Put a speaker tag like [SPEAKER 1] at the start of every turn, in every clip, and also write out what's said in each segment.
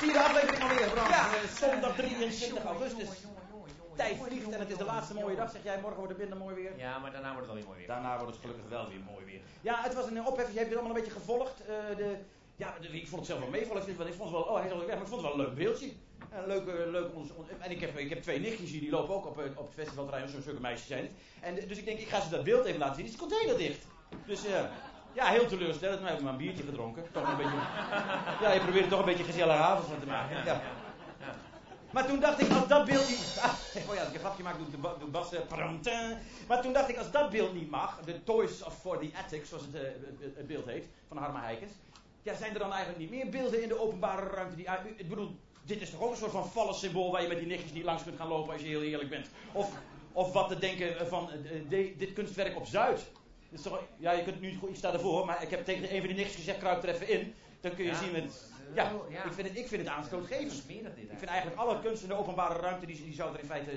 [SPEAKER 1] Vierde aflevering alweer, Bram.
[SPEAKER 2] Ja.
[SPEAKER 1] Eh, zondag 23
[SPEAKER 2] Jongen,
[SPEAKER 1] augustus. Tijd vliegt en het is de laatste mooie dag. Zeg jij, morgen wordt het minder mooi weer.
[SPEAKER 2] Ja, maar daarna wordt het wel weer mooi weer.
[SPEAKER 1] Daarna wordt het gelukkig wel weer mooi weer. Ja, het was een ophef. Je hebt het allemaal een beetje gevolgd. Eh, de, ja, de- ik vond het zelf wel meevallen. Ik, vond het wel, oh, hij is alweer weg, maar ik vond het wel een leuk beeldje. Een leuke, leuke ons, ons- en ik heb, ik heb twee nichtjes hier, die lopen ook op, eh, op het festivalterrein, zo'n zulke meisjes zijn het. En, eh, dus ik denk, ik ga ze dat beeld even laten zien. Het is container dicht. Dus eh, ja, heel teleurstellend. Maar ik heb maar een biertje gedronken. Toch een beetje, ja, je probeert er toch een beetje gezellige avond van te maken. Ja. Maar toen dacht ik, als dat beeld niet... Ah, oh ja, ik een grapje maak, doe de, de bas... eh. Maar toen dacht ik, als dat beeld niet mag... De Toys of for the Attic, zoals het, eh, het, het beeld heet, van Harma Heikens... Ja, zijn er dan eigenlijk niet meer beelden in de openbare ruimte die... uit- Ik bedoel, dit is toch ook een soort van symbool... waar je met die nichtjes niet langs kunt gaan lopen als je heel eerlijk bent. Of, of wat te denken van eh, de- dit kunstwerk op Zuid. Dat is toch, ja, je kunt nu goed, ik sta ervoor, maar ik heb tegen een van die nichtjes gezegd, kruip er even in. Dan kun je
[SPEAKER 2] Ja,
[SPEAKER 1] zien met...
[SPEAKER 2] dat is
[SPEAKER 1] Ja. Ik, vind het, ik vind het aanstootgevend. Ik vind eigenlijk alle kunst in de openbare ruimte, die, die zou er in feite...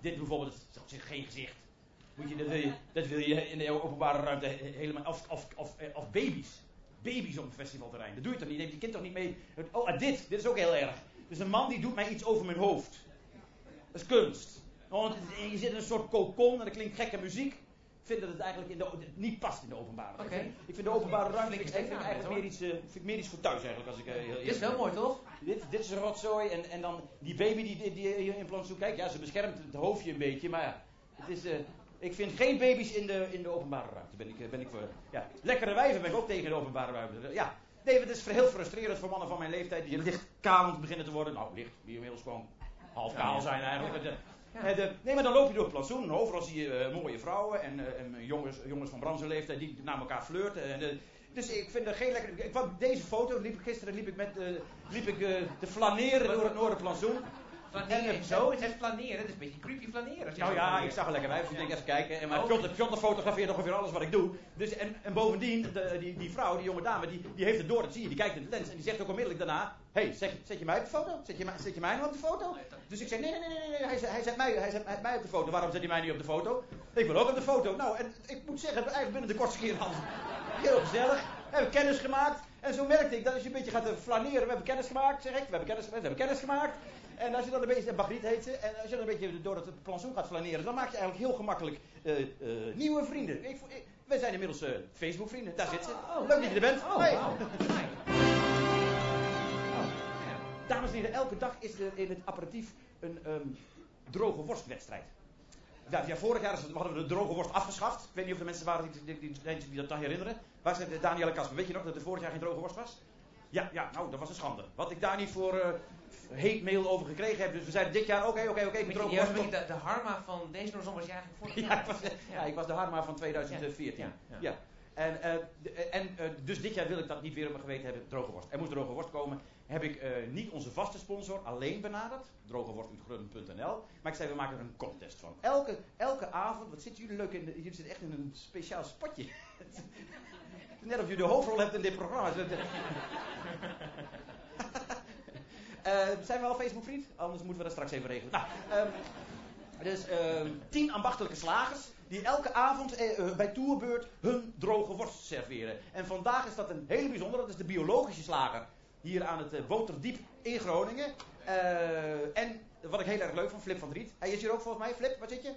[SPEAKER 1] dit bijvoorbeeld, het is geen gezicht. Moet je, dat, wil je, dat wil je in de openbare ruimte he- helemaal... Of, of, of, of baby's. Baby's op een festivalterrein. Dat doe je toch niet? Je neemt je kind toch niet mee... Oh, dit. Dit is ook heel erg. Dus een man die doet mij iets over mijn hoofd. Dat is kunst. Want je zit in een soort cocon en er klinkt gekke muziek. Ik vind dat het eigenlijk in de, niet past in de openbare ruimte. Ik vind de openbare ruimte ik vind eigenlijk meer iets, eh, vind ik meer iets voor thuis eigenlijk. Als ik, eh, heel
[SPEAKER 2] Dit is wel mooi, toch?
[SPEAKER 1] Dit, dit is een rotzooi en, en dan die baby die, die, die hier in plantsoen kijkt. Ja, ze beschermt het hoofdje een beetje, maar ja. Het is, eh, ik vind geen baby's in de, in de openbare ruimte. Ben ik, ben ik voor. Ja. Lekkere wijven ben ik ook tegen de openbare ruimte. Ja. Nee, het is heel frustrerend voor mannen van mijn leeftijd die licht kalend beginnen te worden. Nou, licht, die inmiddels gewoon half kaal zijn eigenlijk. Eh, nee, maar dan loop je door het plantsoen en overal zie je eh, mooie vrouwen en, eh, en jongens, jongens van leeftijd die naar elkaar flirten. En, dus ik vind er geen lekker. Ik, deze foto, liep, gisteren liep ik, met, liep ik te flaneren door het Noorderplantsoen.
[SPEAKER 2] Flaneren,
[SPEAKER 1] En-
[SPEAKER 2] zo, het is flaneren. Het is een beetje creepy flaneren.
[SPEAKER 1] Nou ja, ik zag een lekker wijf, dus ik denk even kijken. En maar
[SPEAKER 2] Oh.
[SPEAKER 1] Piotr, Piotr fotografeert ongeveer alles wat ik doe. Dus, en, en bovendien, de, die, die vrouw, die jonge dame, die, die heeft het door, dat zie je. Die kijkt in de lens en die zegt ook onmiddellijk daarna... Hé, hey, zet, zet je mij op de foto? Zet je, mij- zet je mij nou op de foto? Dus ik zeg, nee, nee, nee, nee, nee. Hij, zet- hij, zet mij, hij zet mij op de foto. Waarom zet hij mij niet op de foto? Ik wil ook op de foto. Nou, en ik moet zeggen, eigenlijk binnen de kortste keer alles heel gezellig. We hebben kennis gemaakt. En zo merkte ik dat als je een beetje gaat flaneren. We hebben kennis gemaakt, zeg ik. We hebben kennis, we hebben kennis gemaakt. En als je dan een beetje, Bagriet heet ze, en als je dan een beetje door het plantsoen gaat flaneren, dan maak je eigenlijk heel gemakkelijk eh, eh, nieuwe vrienden. Ik, ik, wij zijn inmiddels eh, Facebook vrienden, daar zit ze.
[SPEAKER 2] Oh,
[SPEAKER 1] Leuk dat je er bent.
[SPEAKER 2] Oh. Fijn. Ja.
[SPEAKER 1] Dames en heren, elke dag is er in het aperitief een ehm, droge worstwedstrijd. Ja, ja, vorig jaar hadden we de droge worst afgeschaft. Ik weet niet of er mensen waren die, die, die, dat nog herinneren. Waar zit Danielle Kasper? Weet je nog dat er vorig jaar geen droge worst was? Ja, ja, nou, dat was een schande. Wat ik daar niet voor hate mail over gekregen heb. Dus we zeiden dit jaar, oké, oké, oké,
[SPEAKER 2] je was
[SPEAKER 1] worst.
[SPEAKER 2] de, de harma van deze noorzon was eigenlijk vorig
[SPEAKER 1] Ja,
[SPEAKER 2] jaar.
[SPEAKER 1] ik was, ja, ik was de Harma van 2014.
[SPEAKER 2] Ja,
[SPEAKER 1] Ja. En, eh, de- en eh, dus dit jaar wil ik dat niet weer op mijn geweten hebben, droge worst. Er moest droge worst komen. Heb ik eh, niet onze vaste sponsor alleen benaderd, drogeworstuitgrunten.nl. Maar ik zei, we maken er een contest van. Elke, elke avond, wat zitten jullie leuk in, de, jullie zitten echt in een speciaal spotje. Net of je de hoofdrol hebt in dit programma. Eh, zijn we al Facebook vriend? Anders moeten we dat straks even regelen. Nou, ehm, dus ehm, tien ambachtelijke slagers die elke avond eh, eh, bij toerbeurt hun droge worst serveren. En vandaag is dat een hele bijzondere, dat is de biologische slager. Hier aan het eh, Boterdiep in Groningen. En wat ik heel erg leuk vond, Flip van Driet. Hij is hier ook volgens mij. Flip, waar zit je?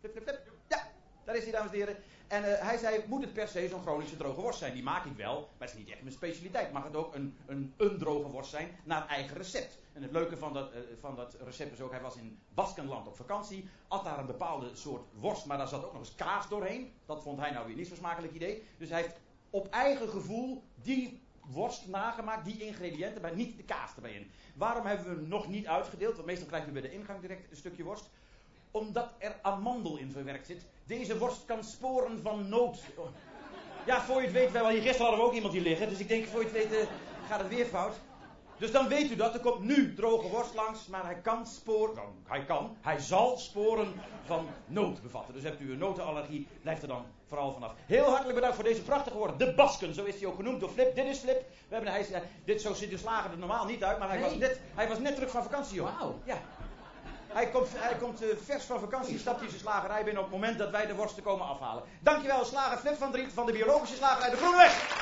[SPEAKER 1] Flip, flip, flip. Ja, daar is hij, dames en heren. En eh, hij zei, moet het per se zo'n Groningse droge worst zijn? Die maak ik wel, maar het is niet echt mijn specialiteit. Mag het ook een, een, een droge worst zijn naar eigen recept? En het leuke van dat, eh, van dat recept is ook, hij was in Baskenland op vakantie. At daar een bepaalde soort worst, maar daar zat ook nog eens kaas doorheen. Dat vond hij nou weer niet zo'n smakelijk idee. Dus hij heeft op eigen gevoel die worst nagemaakt, die ingrediënten, maar niet de kaas erbij in. Waarom hebben we hem nog niet uitgedeeld? Want meestal krijg je bij de ingang direct een stukje worst omdat er amandel in verwerkt zit. Deze worst kan sporen van nood. Ja, voor je het weet, wel, gisteren hadden we ook iemand hier liggen. Dus ik denk, voor je het weet, eh, gaat het weer fout. Dus dan weet u dat. Er komt nu droge worst langs, maar hij kan sporen. Nou, hij kan, hij zal sporen van nood bevatten. Dus hebt u een notenallergie, blijft er dan vooral vanaf. Heel hartelijk bedankt voor deze prachtige woorden. De Basken, zo is hij ook genoemd door Flip. Dit is Flip. We hebben, hij, eh, dit, zo ziet de slager er normaal niet uit, maar hij,
[SPEAKER 2] Nee.
[SPEAKER 1] was, net, hij was net terug van vakantie, joh.
[SPEAKER 2] Wauw.
[SPEAKER 1] Ja. Hij komt, hij komt eh, vers van vakantie, stapt hij zijn slagerij binnen op het moment dat wij de worsten komen afhalen. Dankjewel, slager Flip van Driet van de biologische slagerij De Groeneweg.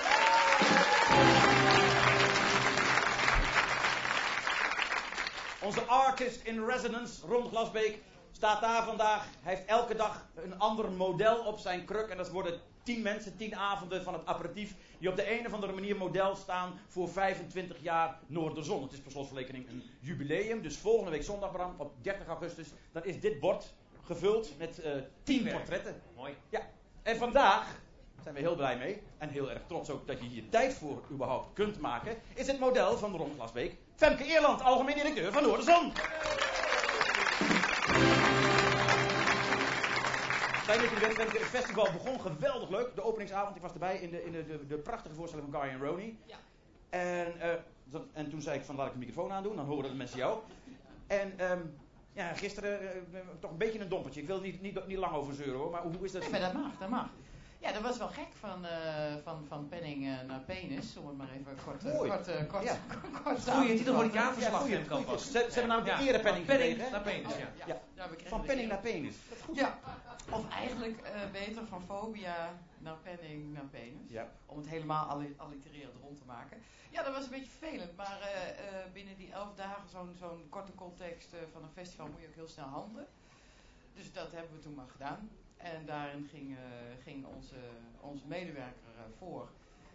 [SPEAKER 1] Onze artist in residence, Ron Glasbeek, staat daar vandaag. Hij heeft elke dag een ander model op zijn kruk. En dat worden tien mensen, tien avonden van het aperitief. Die op de een of andere manier model staan voor 25 jaar Noorderzon. Het is per slotverrekening een jubileum. Dus volgende week zondag, Bram, op 30 augustus, dan is dit bord gevuld met eh tien portretten.
[SPEAKER 2] Mooi.
[SPEAKER 1] Ja, en vandaag zijn we heel blij mee. En heel erg trots ook dat je hier tijd voor überhaupt kunt maken. Is het model van Ron Glasbeek. Femke Eerland, algemeen directeur van Noorderzon. Fijn dat. Het festival begon geweldig leuk. De openingsavond, ik was erbij in de, in de, de, de prachtige voorstelling van Guy en Ronnie.
[SPEAKER 3] Ja.
[SPEAKER 1] En, eh, dat- en toen zei ik van laat ik de microfoon aandoen, dan horen de mensen jou. En ehm, ja, gisteren eh, toch een beetje een dompertje. Ik wil niet, niet, niet lang over zeuren hoor, maar hoe, hoe is dat?
[SPEAKER 3] Nee, maar dat mag, dat mag. Ja, dat was wel gek van, eh, van, van penning eh, naar penis, om het maar even kort, eh,
[SPEAKER 1] Mooi.
[SPEAKER 3] kort, kort,
[SPEAKER 1] Ja.
[SPEAKER 3] kort
[SPEAKER 2] Goeie titel voor het
[SPEAKER 1] Ja,
[SPEAKER 2] jaarverslag.
[SPEAKER 1] goeie,
[SPEAKER 2] Femke,
[SPEAKER 1] goeie.
[SPEAKER 2] alvast.
[SPEAKER 1] Ze, ze hebben namelijk
[SPEAKER 2] Ja.
[SPEAKER 1] de erepenning
[SPEAKER 2] Van penning
[SPEAKER 1] gekregen,
[SPEAKER 2] naar penis, ja.
[SPEAKER 1] Ja.
[SPEAKER 3] Ja,
[SPEAKER 1] Van penning naar penis.
[SPEAKER 3] Ja, of eigenlijk eh, beter van fobia naar penning naar penis.
[SPEAKER 1] Ja.
[SPEAKER 3] Om het helemaal alli- allitererend rond te maken. Ja, dat was een beetje vervelend, maar eh, eh, binnen die elf dagen zo'n zo'n korte context eh, van een festival moet je ook heel snel handelen. Dus dat hebben we toen maar gedaan. En daarin ging, eh, ging onze, onze medewerker eh, voor.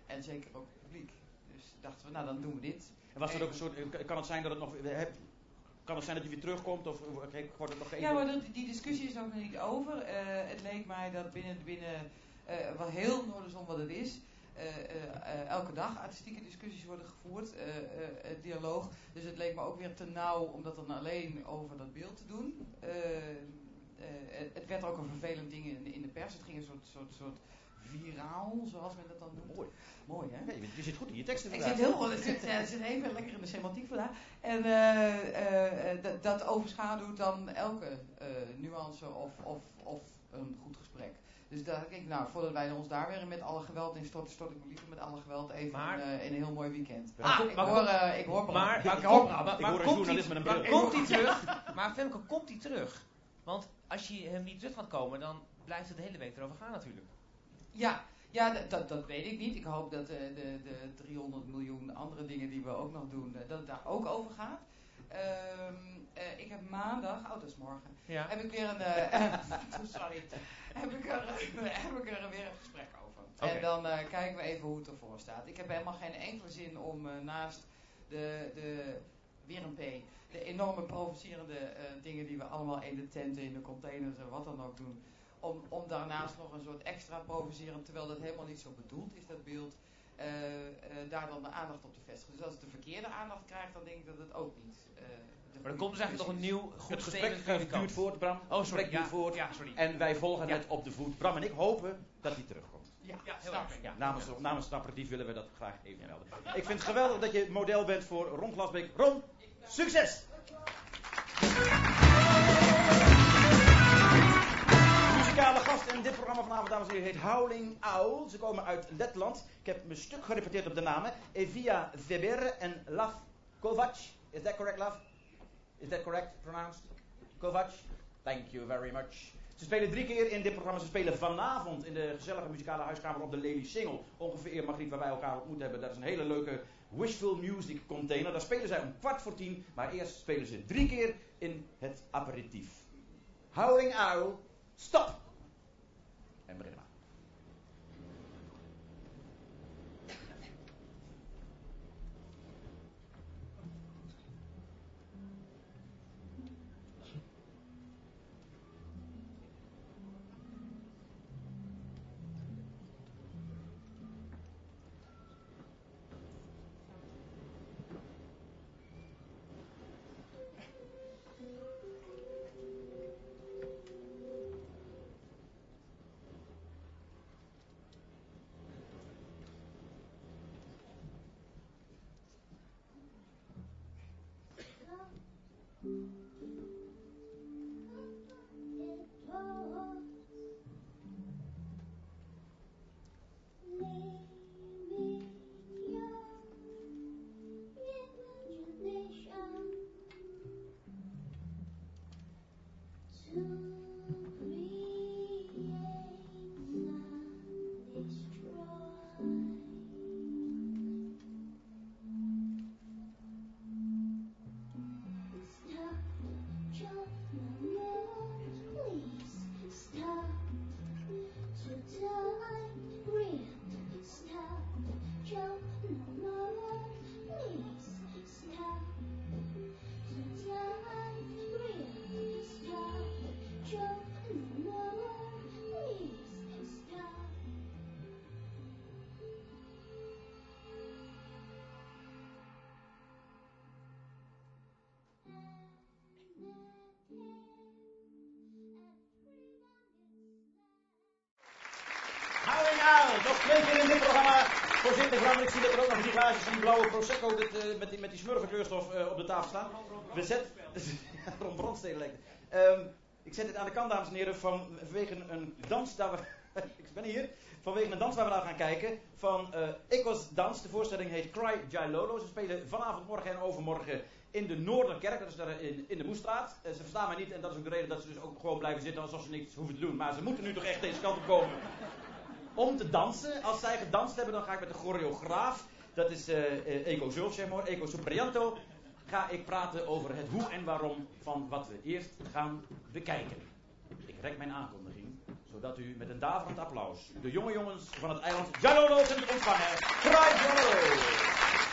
[SPEAKER 3] En zeker ook het publiek. Dus dachten we, nou dan doen we dit.
[SPEAKER 1] En was er ook een soort, eh, kan het zijn dat het nog, heb- kan het zijn dat je weer terugkomt of wordt het nog even...
[SPEAKER 3] Ja, maar dat, die discussie is nog niet over. Het leek mij dat binnen, binnen eh, wel heel Noorderzon wat het is. elke dag artistieke discussies worden gevoerd, dialoog. Dus het leek me ook weer te nauw om dat dan alleen over dat beeld te doen. Eh, eh, het, het werd ook een vervelend ding in, in de pers. Het ging een soort, soort, soort viraal, zoals men dat dan noemt.
[SPEAKER 1] Mooi.
[SPEAKER 3] Mooi, hè?
[SPEAKER 1] Je, zit goed in je teksten
[SPEAKER 3] Ik zit heel goed, ik zit, ja, ik zit even lekker in de semantiek vandaag. En eh, eh, eh, dat- dat overschaduwt dan elke eh, nuance of, of, of een goed gesprek. Dus daar denk ik, nou, voordat wij ons daar weer met alle geweld in storten, stort ik me liever met alle geweld even
[SPEAKER 2] Maar-
[SPEAKER 3] in, eh, in een heel mooi weekend.
[SPEAKER 1] Maar-
[SPEAKER 3] Ah, ik
[SPEAKER 2] maar-
[SPEAKER 3] hoor, eh, ik hoor
[SPEAKER 2] Maar,
[SPEAKER 3] ik
[SPEAKER 2] maar,
[SPEAKER 3] hoor
[SPEAKER 2] maar,
[SPEAKER 1] Ik
[SPEAKER 2] maar
[SPEAKER 1] hoor een
[SPEAKER 2] komt
[SPEAKER 1] journalist
[SPEAKER 2] hij,
[SPEAKER 1] met een
[SPEAKER 2] maar
[SPEAKER 1] bril.
[SPEAKER 2] komt hij terug? Maar Femke, komt hij terug? Want als je hem niet terug gaat komen, dan blijft het de hele week erover gaan natuurlijk.
[SPEAKER 3] Ja, ja dat, dat, weet ik niet. Ik hoop dat eh, de, de 300 miljoen andere dingen die we ook nog doen, eh, dat het daar ook over gaat. Ehm, eh, ik heb maandag, oh dat is morgen,
[SPEAKER 2] Ja.
[SPEAKER 3] heb ik weer een, sorry, heb ik, er, heb ik er weer een gesprek over. En dan kijken we even hoe het ervoor staat. Ik heb helemaal geen enkele zin om naast de, de, weer een P, de enorme provocerende eh, dingen die we allemaal in de tenten, in de containers en wat dan ook doen, om, om daarnaast nog een soort extra provocerend, terwijl dat helemaal niet zo bedoeld is, dat beeld, eh, eh, daar dan de aandacht op te vestigen. Dus als het de verkeerde aandacht krijgt, dan denk ik dat het ook niet. eh,
[SPEAKER 2] Maar er
[SPEAKER 3] goede
[SPEAKER 2] komt dus eigenlijk nog een nieuw goed
[SPEAKER 1] Het gesprek duurt voort, Bram.
[SPEAKER 2] Oh,
[SPEAKER 1] Het
[SPEAKER 2] sorry.
[SPEAKER 1] gesprek
[SPEAKER 2] Ja,
[SPEAKER 1] duurt voort.
[SPEAKER 2] ja, sorry.
[SPEAKER 1] En wij volgen
[SPEAKER 2] Ja.
[SPEAKER 1] het op de voet. Bram en ik hopen dat hij terugkomt.
[SPEAKER 3] Ja,
[SPEAKER 2] Ja, heel erg. Ja.
[SPEAKER 1] Namens, namens het willen we dat graag even melden. Ik vind het geweldig dat je model bent voor Ron Glasbeek. Ron, succes! De muzikale gast in dit programma vanavond, dames en heren, heet Howling Owl. Ze komen uit Letland. Ik heb mijn stuk gerepeteerd op de namen. Evia Weber en Lav Kovac. Is that correct, Lav? Is that correct pronounced? Kovac? Thank you very much. Ze spelen drie keer in dit programma. Ze spelen vanavond in de gezellige muzikale huiskamer op de Lely Single. Ongeveer, Margriet, waar wij elkaar ontmoet hebben. Dat is een hele leuke Wishful Music container. Daar spelen zij om kwart voor tien. Maar eerst spelen ze drie keer in het aperitief. Howling Owl, stop! En to begin maar. campingground. Ik zie dat er ook nog drie glaasjes van die blauwe Prosecco dit, eh, met, die, met die eh, op de tafel staan. We zetten... Ron lijkt. Ehm, ik zet dit aan de kant, dames en heren, van, vanwege een dans ik ben hier. Vanwege een dans waar we naar gaan kijken. Van uh, Ecos Dans. De voorstelling heet Cry Jai Lolo. Ze spelen vanavond, morgen en overmorgen in de Noorderkerk. Dat is daar in, in de Moestraat. Ze verstaan mij niet en dat is ook de reden dat ze dus ook gewoon blijven zitten alsof ze niks hoeven te doen. Maar ze moeten nu toch echt deze kant op komen om te dansen. Als zij gedanst hebben, dan ga ik met de choreograaf. Dat is uh, Eco Zulf, zeg maar. Ga ik praten over het hoe en waarom van wat we eerst gaan bekijken. Ik rek mijn aankondiging zodat u met een daverend applaus de jonge jongens van het eiland Jalolo kunt ontvangen. Kraai Jalolo!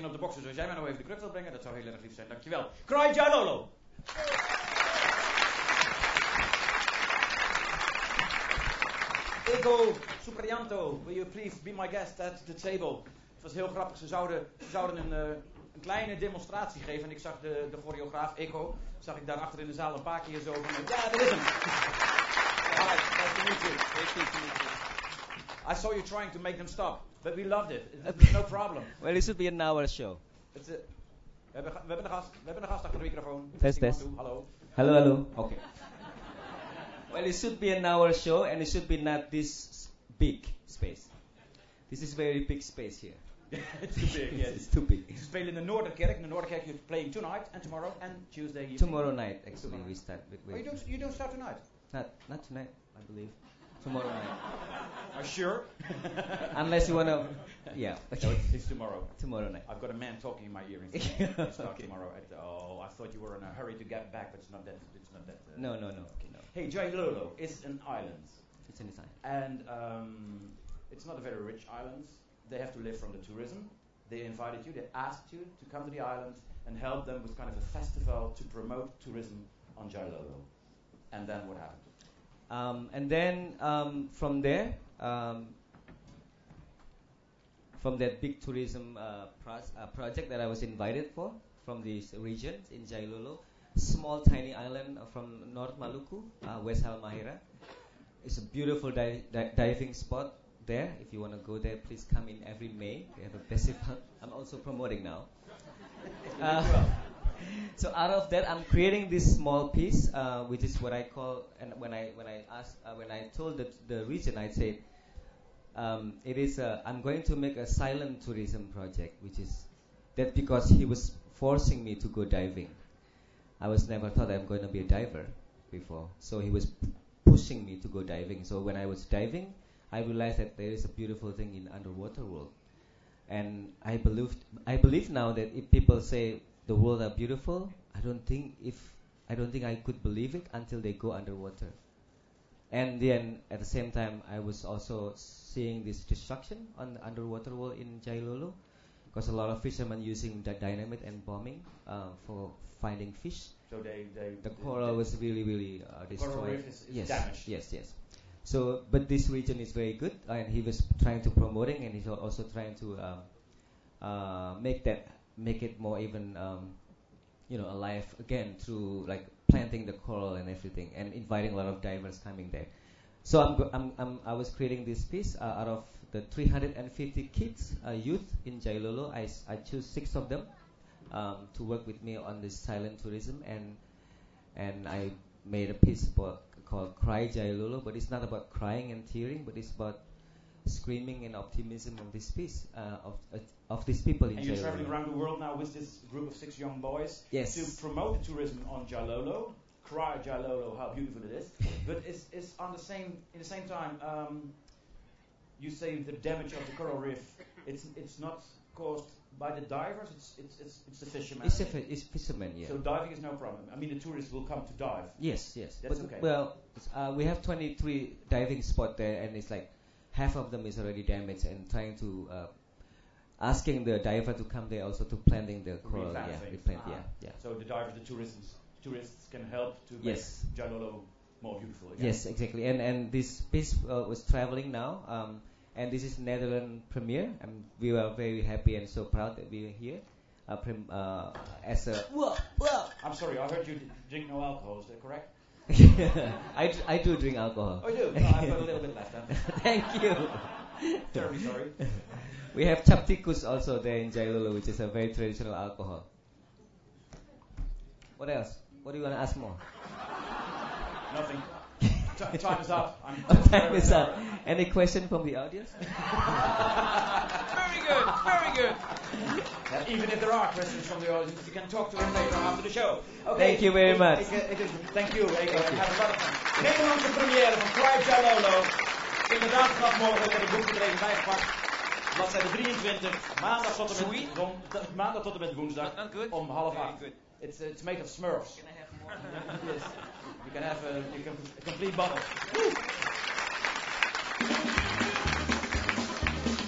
[SPEAKER 1] Op de boxen. Dus als jij mij nou even de kruk wilt brengen, dat zou heel erg lief zijn. Dankjewel. Cry Jalolo! Ego Suprianto, will you please be my guest at the table? Het was heel grappig. Ze zouden, ze zouden een, uh, een kleine demonstratie geven. En ik zag de, de choreograaf Ego, zag ik daar achter in de zaal een paar keer zo van, ja, dat is hem. Hi, nice to meet you. I saw you trying to make them stop, but we loved it. It's no problem.
[SPEAKER 4] Well, it should be an hour show.
[SPEAKER 1] It's a, we, hebben, we, hebben een gast, we hebben een gast achter de microfoon.
[SPEAKER 4] Test, test.
[SPEAKER 1] Hallo.
[SPEAKER 4] Hello, hello. Okay. well, it should be an hour show, and it should be not this big space. This is very big space here.
[SPEAKER 1] it's too big, yes.
[SPEAKER 4] it's too big.
[SPEAKER 1] Ze spelen in de Noorderkerk. In de Noorderkerk you're playing tonight and tomorrow and Tuesday.
[SPEAKER 4] Tomorrow night, actually,
[SPEAKER 1] Tomorrow.
[SPEAKER 4] we start with.
[SPEAKER 1] Oh, you don't, you don't start tonight?
[SPEAKER 4] Not, not tonight, I believe. Tomorrow night.
[SPEAKER 1] Are you sure?
[SPEAKER 4] Unless you wanna, yeah.
[SPEAKER 1] No, it's, it's tomorrow.
[SPEAKER 4] Tomorrow night.
[SPEAKER 1] I've got a man talking in my ear. It's start
[SPEAKER 4] Okay.
[SPEAKER 1] tomorrow. At, oh, I thought you were in a hurry to get back, but it's not that. It's not that. Uh,
[SPEAKER 4] No, no, no, Okay. no.
[SPEAKER 1] Hey, Jailolo is an island,
[SPEAKER 4] It's an island.
[SPEAKER 1] and um, it's not a very rich island. They have to live from the tourism. They invited you. They asked you to come to the island and help them with kind of a festival to promote tourism on Jailolo. And then what happened?
[SPEAKER 4] Um, and then um, from there, um, from that big tourism uh, uh, project that I was invited for from this region in Jailolo, small tiny island uh, from North Maluku, uh, West Halmahera. It's a beautiful di- di- diving spot there. If you want to go there, please come in every May. We have a festival. I'm also promoting now. Uh, so out of that, I'm creating this small piece, uh, which is what I call. And when I when I asked uh, when I told the, the region, I said um, it is. A, I'm going to make a silent tourism project, which is that because he was forcing me to go diving. I was never thought I'm going to be a diver before, so he was p- pushing me to go diving. So when I was diving, I realized that there is a beautiful thing in underwater world, and I believed. I believe now that if people say the world are beautiful, I don't think if I don't think I could believe it until they go underwater. And then at the same time, I was also seeing this destruction on the underwater world in Jailolo, because a lot of fishermen using the dynamite and bombing uh, for finding fish.
[SPEAKER 1] So they, they
[SPEAKER 4] The coral was really, really uh,
[SPEAKER 1] the coral
[SPEAKER 4] destroyed.
[SPEAKER 1] reef is, is
[SPEAKER 4] yes,
[SPEAKER 1] damaged.
[SPEAKER 4] yes, yes. So, but this region is very good, and he was trying to promoting, and he's also trying to um, uh, make that make it more even, um, you know, alive again through like planting the coral and everything, and inviting a lot of divers coming there. So I'm, I'm, I'm I was creating this piece uh, out of the 350 kids, uh, youth in Jailolo. I choose six of them um, to work with me on this silent tourism, and and I made a piece called Cry Jailolo, but it's not about crying and tearing, but it's about screaming and optimism of this piece uh, of uh, of these people in
[SPEAKER 1] And you're traveling around the world now with this group of six young boys
[SPEAKER 4] Yes.
[SPEAKER 1] to promote the tourism on Jalolo. Cry Jalolo, how beautiful it is. But it's, it's on the same in the same time. Um, you say the damage of the coral reef. It's it's not caused by the divers. It's it's it's, it's the fishermen.
[SPEAKER 4] It's, fi- it's fishermen, yeah.
[SPEAKER 1] So diving is no problem. I mean, the tourists will come to dive.
[SPEAKER 4] Yes, yes.
[SPEAKER 1] That's
[SPEAKER 4] but
[SPEAKER 1] okay.
[SPEAKER 4] well, uh, we have 23 diving spot there, and it's like half of them is already damaged, and trying to uh, asking the diver to come there also to planting the coral. Yeah, replant.
[SPEAKER 1] Ah.
[SPEAKER 4] Yeah, yeah.
[SPEAKER 1] So the divers, the tourists, tourists can help to
[SPEAKER 4] Yes.
[SPEAKER 1] make Jalolo more beautiful again.
[SPEAKER 4] Yes, exactly. And and this piece uh, was traveling now, um, and this is Netherlands premiere, and we were very happy and so proud that we are here. Uh, prim, uh, as a whoa, whoa.
[SPEAKER 1] I'm sorry, I heard you drink no alcohol. Is that correct?
[SPEAKER 4] I, I do drink alcohol.
[SPEAKER 1] Oh, you do? No, I've got a little bit left.
[SPEAKER 4] Thank you.
[SPEAKER 1] Terribly sorry.
[SPEAKER 4] We have chaptikus also there in Jailolo, which is a very traditional alcohol. What else? What do you want to ask more?
[SPEAKER 1] Nothing. T- time is up. I'm oh,
[SPEAKER 4] Time is up. Any question from the audience?
[SPEAKER 2] Very good, very good.
[SPEAKER 1] Uh, even if there are questions from the audience, you can talk to him later after the show. Okay.
[SPEAKER 4] Thank you very much.
[SPEAKER 1] ik- ik- ik- thank you, have a lot of fun. Nederlandse première van Cry Jalolo. Inderdaad, vanaf morgen ik het boek er even bijgepakt. Bladzijde 23, maandag tot en met, t- maandag tot en met woensdag
[SPEAKER 2] Not, not good.
[SPEAKER 1] om half acht. It's, uh, it's made of Smurfs.
[SPEAKER 3] Can I have more?
[SPEAKER 1] yes. You can have a, you can, a complete bottle.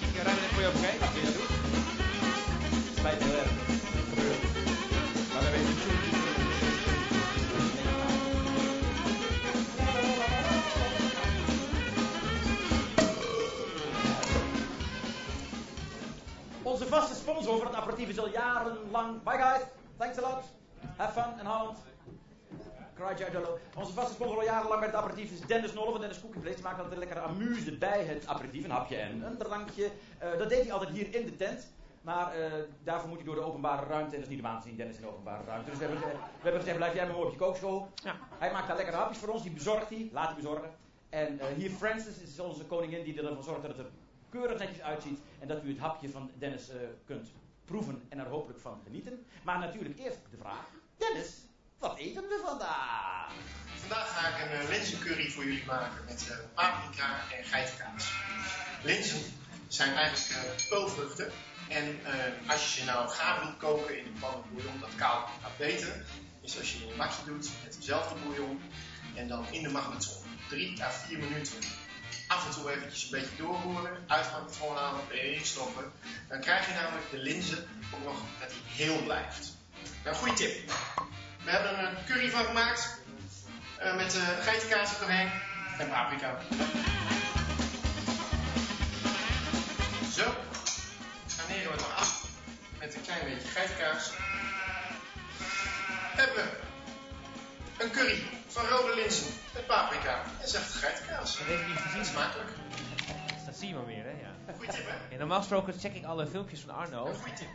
[SPEAKER 2] Ik ga ruim even voor je op
[SPEAKER 1] sponsor van het aperitief is al jarenlang. Bye guys, thanks a lot. Have fun in Holland. Cry Jolo. Onze vaste sponsor al jarenlang bij het aperitief is Dennis Nolle van Dennis Cookie Place. Maakt altijd lekker amuse bij het aperitief. Een hapje en een drankje. Eh, dat deed hij altijd hier in de tent. Maar eh, daarvoor moet hij door de openbare ruimte. En dat is niet de te zien, Dennis in de openbare ruimte. Dus we hebben, gezegd- we hebben gezegd, blijf jij maar op je kookschool.
[SPEAKER 2] Ja.
[SPEAKER 1] Hij maakt daar lekkere hapjes voor ons. Die bezorgt hij. Laat hij bezorgen. En eh, hier Francis is onze koningin die ervoor zorgt dat het er keurig netjes uitziet. En dat u het hapje van Dennis eh, kunt proeven en er hopelijk van genieten. Maar natuurlijk eerst de vraag. Dennis, wat eten we vandaag?
[SPEAKER 5] Vandaag ga ik een uh, linzencurry voor jullie maken met eh, paprika en geitenkaas. Linzen zijn eigenlijk uh, peulvruchten. En als je ze nou gaar wilt koken in een pan met bouillon, dat koud gaat beter. Is als je in een bakje doet met dezelfde bouillon en dan in de magnetron. 3 à 4 minuten. Af en toe eventjes een beetje de magnetron halen, erin stoppen. Dan krijg je namelijk de linzen ook nog dat hij heel blijft. Nou, goede tip. We hebben een curry van gemaakt. Uh, met uh, geitenkaas en paprika. Zo, garneren we het nog af met een klein beetje geitenkaas. Hebben we een curry van rode linzen met paprika en zachte geitenkaas.
[SPEAKER 2] Dat heb ik niet gezien.
[SPEAKER 5] Smakelijk.
[SPEAKER 2] Dat zie je maar weer, hè? Ja.
[SPEAKER 5] Goeie tip, hè?
[SPEAKER 2] En normaal gesproken check ik alle filmpjes van Arno.
[SPEAKER 5] Goeie tip.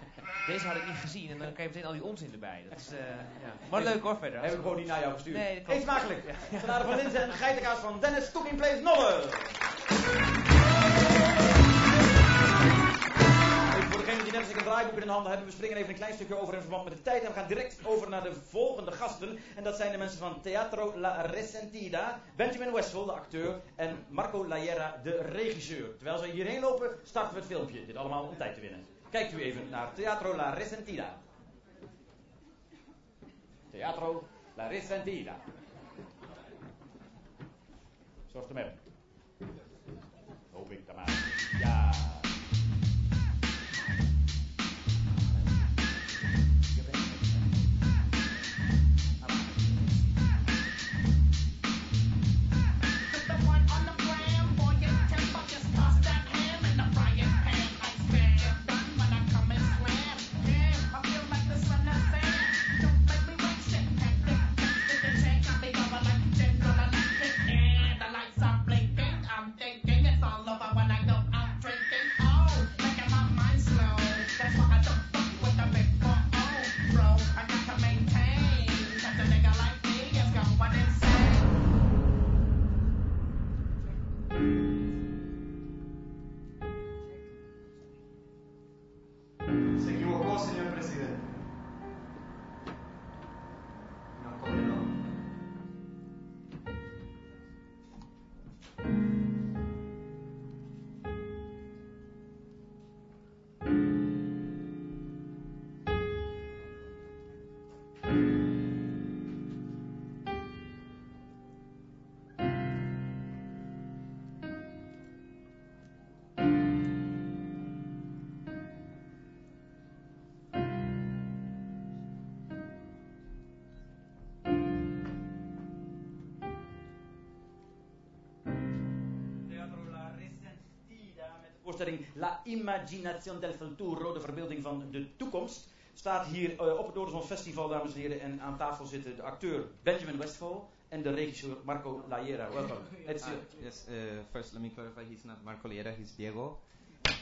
[SPEAKER 2] Deze had ik niet gezien en dan krijg je meteen al die onzin erbij. Dat is, uh, ja. Maar leuk hoor verder.
[SPEAKER 1] Heb ik gewoon niet naar jou gestuurd.
[SPEAKER 2] Nee, dat klopt.
[SPEAKER 1] Eet smakelijk. Salade van linzen en geitenkaas van Dennis Cooking Place Nolle. Degenen die net als ik een draaiboek in handen hebben, we springen even een klein stukje over in verband met de tijd en we gaan direct over naar de volgende gasten. En dat zijn de mensen van Teatro La Resentida, Benjamin Westphal, de acteur, en Marco Laiera, de regisseur. Terwijl ze hierheen lopen, starten we het filmpje. Dit allemaal om tijd te winnen. Kijkt u even naar Teatro La Resentida. Teatro La Resentida. Zorg hem hebben. Hoop ik dan maar. Ja. Voorstelling La Imaginación del Futuro, de verbeelding van de toekomst. Staat hier eh, op het Noorderzon Festival, dames en heren. En aan tafel zitten de acteur Benjamin Westphal en de regisseur Marco Laiera. Welkom.
[SPEAKER 4] Uh, yes, uh, first let me clarify, he's not Marco Liera, he's Diego.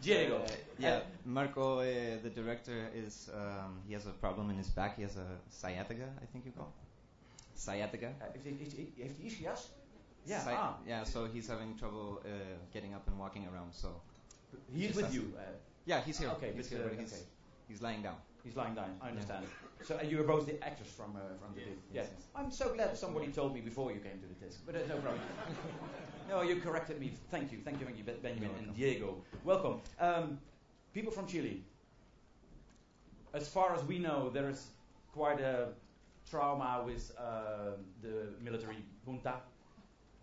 [SPEAKER 1] Diego.
[SPEAKER 4] Uh, yeah, Marco, uh, the director, is um, he has a problem in his back. He has a sciatica, I think you call. Sciatica.
[SPEAKER 1] Eh, heeft hij ischias? Ja,
[SPEAKER 4] Sci-
[SPEAKER 1] ah.
[SPEAKER 4] yeah. So he's having trouble uh, getting up and walking around. So
[SPEAKER 1] He is
[SPEAKER 4] Just
[SPEAKER 1] with you. Uh,
[SPEAKER 4] yeah, he's here.
[SPEAKER 1] Okay,
[SPEAKER 4] he's
[SPEAKER 1] but,
[SPEAKER 4] here, but he's
[SPEAKER 1] okay.
[SPEAKER 4] he's lying down.
[SPEAKER 1] he's lying down. I understand. So uh, you were both the actors from uh, from the
[SPEAKER 4] Yes,
[SPEAKER 1] disc.
[SPEAKER 4] yes,
[SPEAKER 1] Yes.
[SPEAKER 4] yes.
[SPEAKER 1] I'm so glad somebody told me before you came to the disc, but uh, no problem. no, you corrected me. Thank you, thank you, thank you, Benjamin and
[SPEAKER 4] welcome.
[SPEAKER 1] Diego. Welcome. Um, people from Chile. As far as we know, there is quite a trauma with uh, the military junta.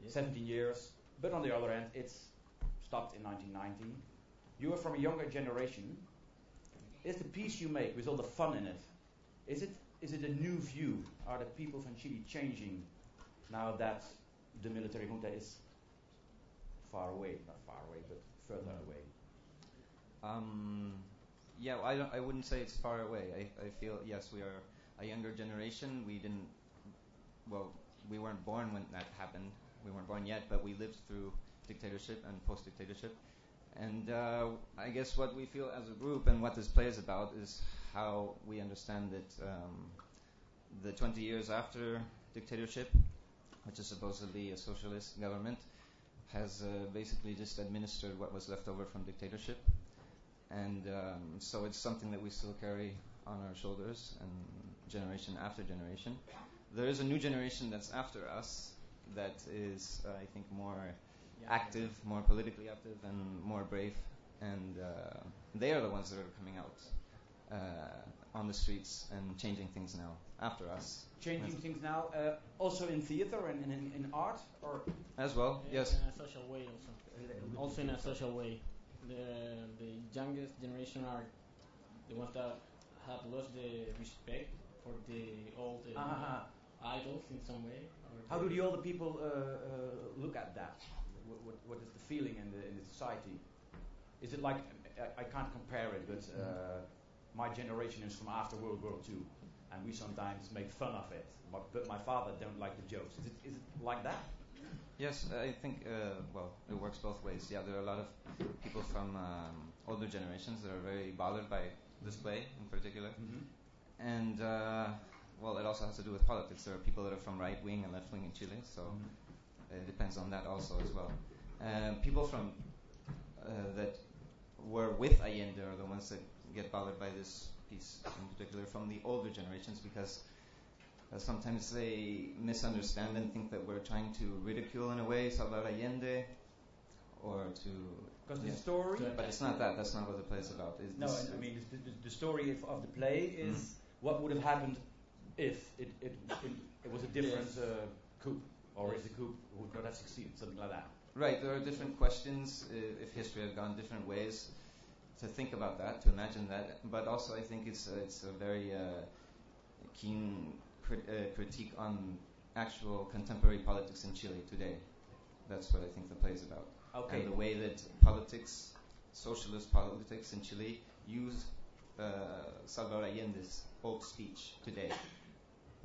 [SPEAKER 1] 17 years. But on the other hand, it's stopped in 1990. You are from a younger generation. Is the piece you make with all the fun in it, is it is it a new view? Are the people from Chile changing now that the military junta is far away? Not far away, but further away.
[SPEAKER 6] Um, yeah, I don't. I wouldn't say it's far away. I, I feel yes, we are a younger generation. We didn't. Well, we weren't born when that happened. We weren't born yet, but we lived through dictatorship and post-dictatorship. And uh, I guess what we feel as a group and what this play is about is how we understand that um, the 20 years after dictatorship, which is supposedly a socialist government, has uh, basically just administered what was left over from dictatorship. And um, so it's something that we still carry on our shoulders, and generation after generation. There is a new generation that's after us that is, uh, I think, more active, more politically active, and more brave. And uh, they are the ones that are coming out uh, on the streets and changing things now after us
[SPEAKER 1] Changing
[SPEAKER 6] Yes.
[SPEAKER 1] things now, uh, also in theater and, and in, in art, or
[SPEAKER 6] as well.
[SPEAKER 7] Yeah,
[SPEAKER 6] Yes.
[SPEAKER 7] In a social way also. Also in a social way. The the youngest generation are the ones that have lost the respect for the old uh,
[SPEAKER 1] Ah,
[SPEAKER 7] idols in some way. or
[SPEAKER 1] how do
[SPEAKER 7] the-
[SPEAKER 1] the older people uh, uh, look at that? What, what, what is the feeling in the in the society? Is it like I, I can't compare it, but uh, my generation is from after World War II, and we sometimes make fun of it. But, but my father don't like the jokes. Is it, is it like that?
[SPEAKER 6] Yes, I think, uh, well, it works both ways. Yeah, there are a lot of people from um, older generations that are very bothered by this play in particular.
[SPEAKER 1] Mm-hmm.
[SPEAKER 6] And, uh, well, it also has to do with politics. There are people that are from right wing and left wing in Chile, so it depends on that also as well. Um, people from uh, that were with Allende are the ones that get bothered by this piece, in particular from the older generations, because uh, sometimes they misunderstand and think that we're trying to ridicule in a way Salvador Allende, or to.
[SPEAKER 1] Because
[SPEAKER 6] Yeah.
[SPEAKER 1] the story.
[SPEAKER 6] But it's not that. That's not what the play is about. It's
[SPEAKER 1] No, I mean the, the, the story of, of the play is what would have happened if it, it, it, it was a different
[SPEAKER 7] Yes.
[SPEAKER 1] uh, coup, or if the coup would not have succeeded, something like that.
[SPEAKER 6] Right, there are different questions uh, if history had gone different ways to think about that, to imagine that. But also, I think it's uh, it's a very uh, keen crit- uh, critique on actual contemporary politics in Chile today. That's what I think the play is about,
[SPEAKER 1] Okay.
[SPEAKER 6] and the way that politics, socialist politics in Chile, use uh, Salvador Allende's old speech today.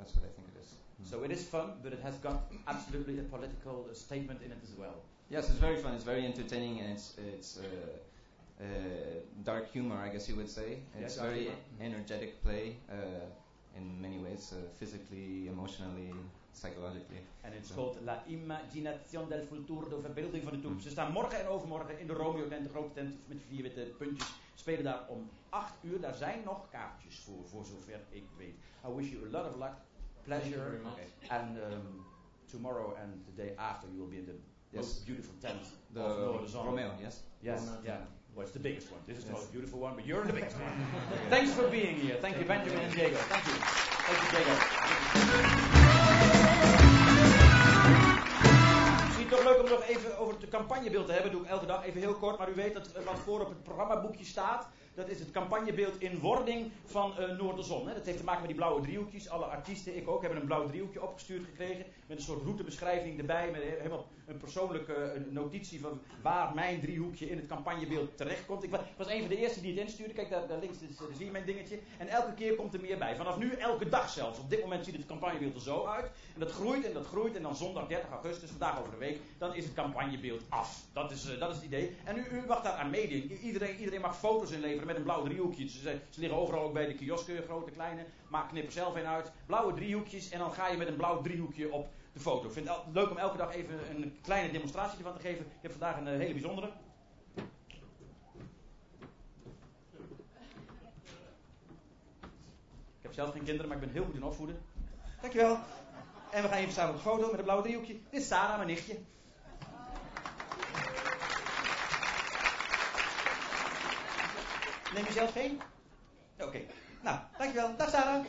[SPEAKER 6] That's what I think it is.
[SPEAKER 1] So it is fun, but it has got absolutely a political uh, statement in it as well.
[SPEAKER 6] Yes, it's very fun. It's very entertaining, and it's it's uh, uh, dark humor, I guess you would say.
[SPEAKER 1] Yeah,
[SPEAKER 6] It's
[SPEAKER 1] dark
[SPEAKER 6] very
[SPEAKER 1] humor.
[SPEAKER 6] energetic play uh, in many ways, uh, physically, emotionally, psychologically.
[SPEAKER 1] En is
[SPEAKER 6] Ja.
[SPEAKER 1] called La Imaginación del Futuro, de verbeelding van de toekomst. Ze staan morgen en overmorgen in de Romeo tent, de grote tent met vier witte puntjes. Spelen daar om 8 uur. Daar zijn nog kaartjes voor, voor zover ik weet. I wish you a lot of luck, pleasure. Okay. and um, tomorrow and the day after you will be in the
[SPEAKER 6] Yes.
[SPEAKER 1] most beautiful tent
[SPEAKER 6] The
[SPEAKER 1] of Noorderzon.
[SPEAKER 6] Romeo, yes.
[SPEAKER 1] Yes,
[SPEAKER 7] Romeo
[SPEAKER 1] yeah. Well, it's the biggest one. This is
[SPEAKER 6] Yes.
[SPEAKER 1] most beautiful one, but you're the biggest one. Thanks for being here. Thank you, Benjamin and Diego. Thank you. Thank you, Diego. Misschien toch leuk om nog even over het campagnebeeld te hebben. doe ik elke dag even heel kort. Maar u weet dat eh, wat voor op het programmaboekje staat. Dat is het campagnebeeld in wording van eh Noorderzon. Hè. Dat heeft te maken met die blauwe driehoekjes. Alle artiesten, ik ook, hebben een blauw driehoekje opgestuurd gekregen. Met een soort routebeschrijving erbij. Met he- helemaal een persoonlijke eh, notitie van waar mijn driehoekje in het campagnebeeld terechtkomt. Ik wa- was een van de eerste die het instuurde. Kijk, daar, links is, eh, daar zie je mijn dingetje. En elke keer komt er meer bij. Vanaf nu elke dag zelfs. Op dit moment ziet het campagnebeeld er zo uit. En dat groeit en dat groeit. En dan zondag 30 augustus, vandaag over de week, dan is het campagnebeeld af. Dat is, dat is het idee. En u, u mag daar aan meedoen. Iedereen, iedereen mag foto's inleveren met een blauw driehoekje. Ze, ze- liggen overal ook bij de kiosken, grote, kleine. Maak knip er zelf een uit. Blauwe driehoekjes. En dan ga je met een blauw driehoekje op de foto. Ik vind het leuk om elke dag even een kleine demonstratie ervan te geven. Ik heb vandaag een eh, hele bijzondere. Ik heb zelf geen kinderen, maar ik ben heel goed in opvoeden. Dankjewel. En we gaan even samen op de foto met een blauwe driehoekje. Dit is Sarah, mijn nichtje. Neem je zelf geen? Oké. Nou, dankjewel. Dag Sarah.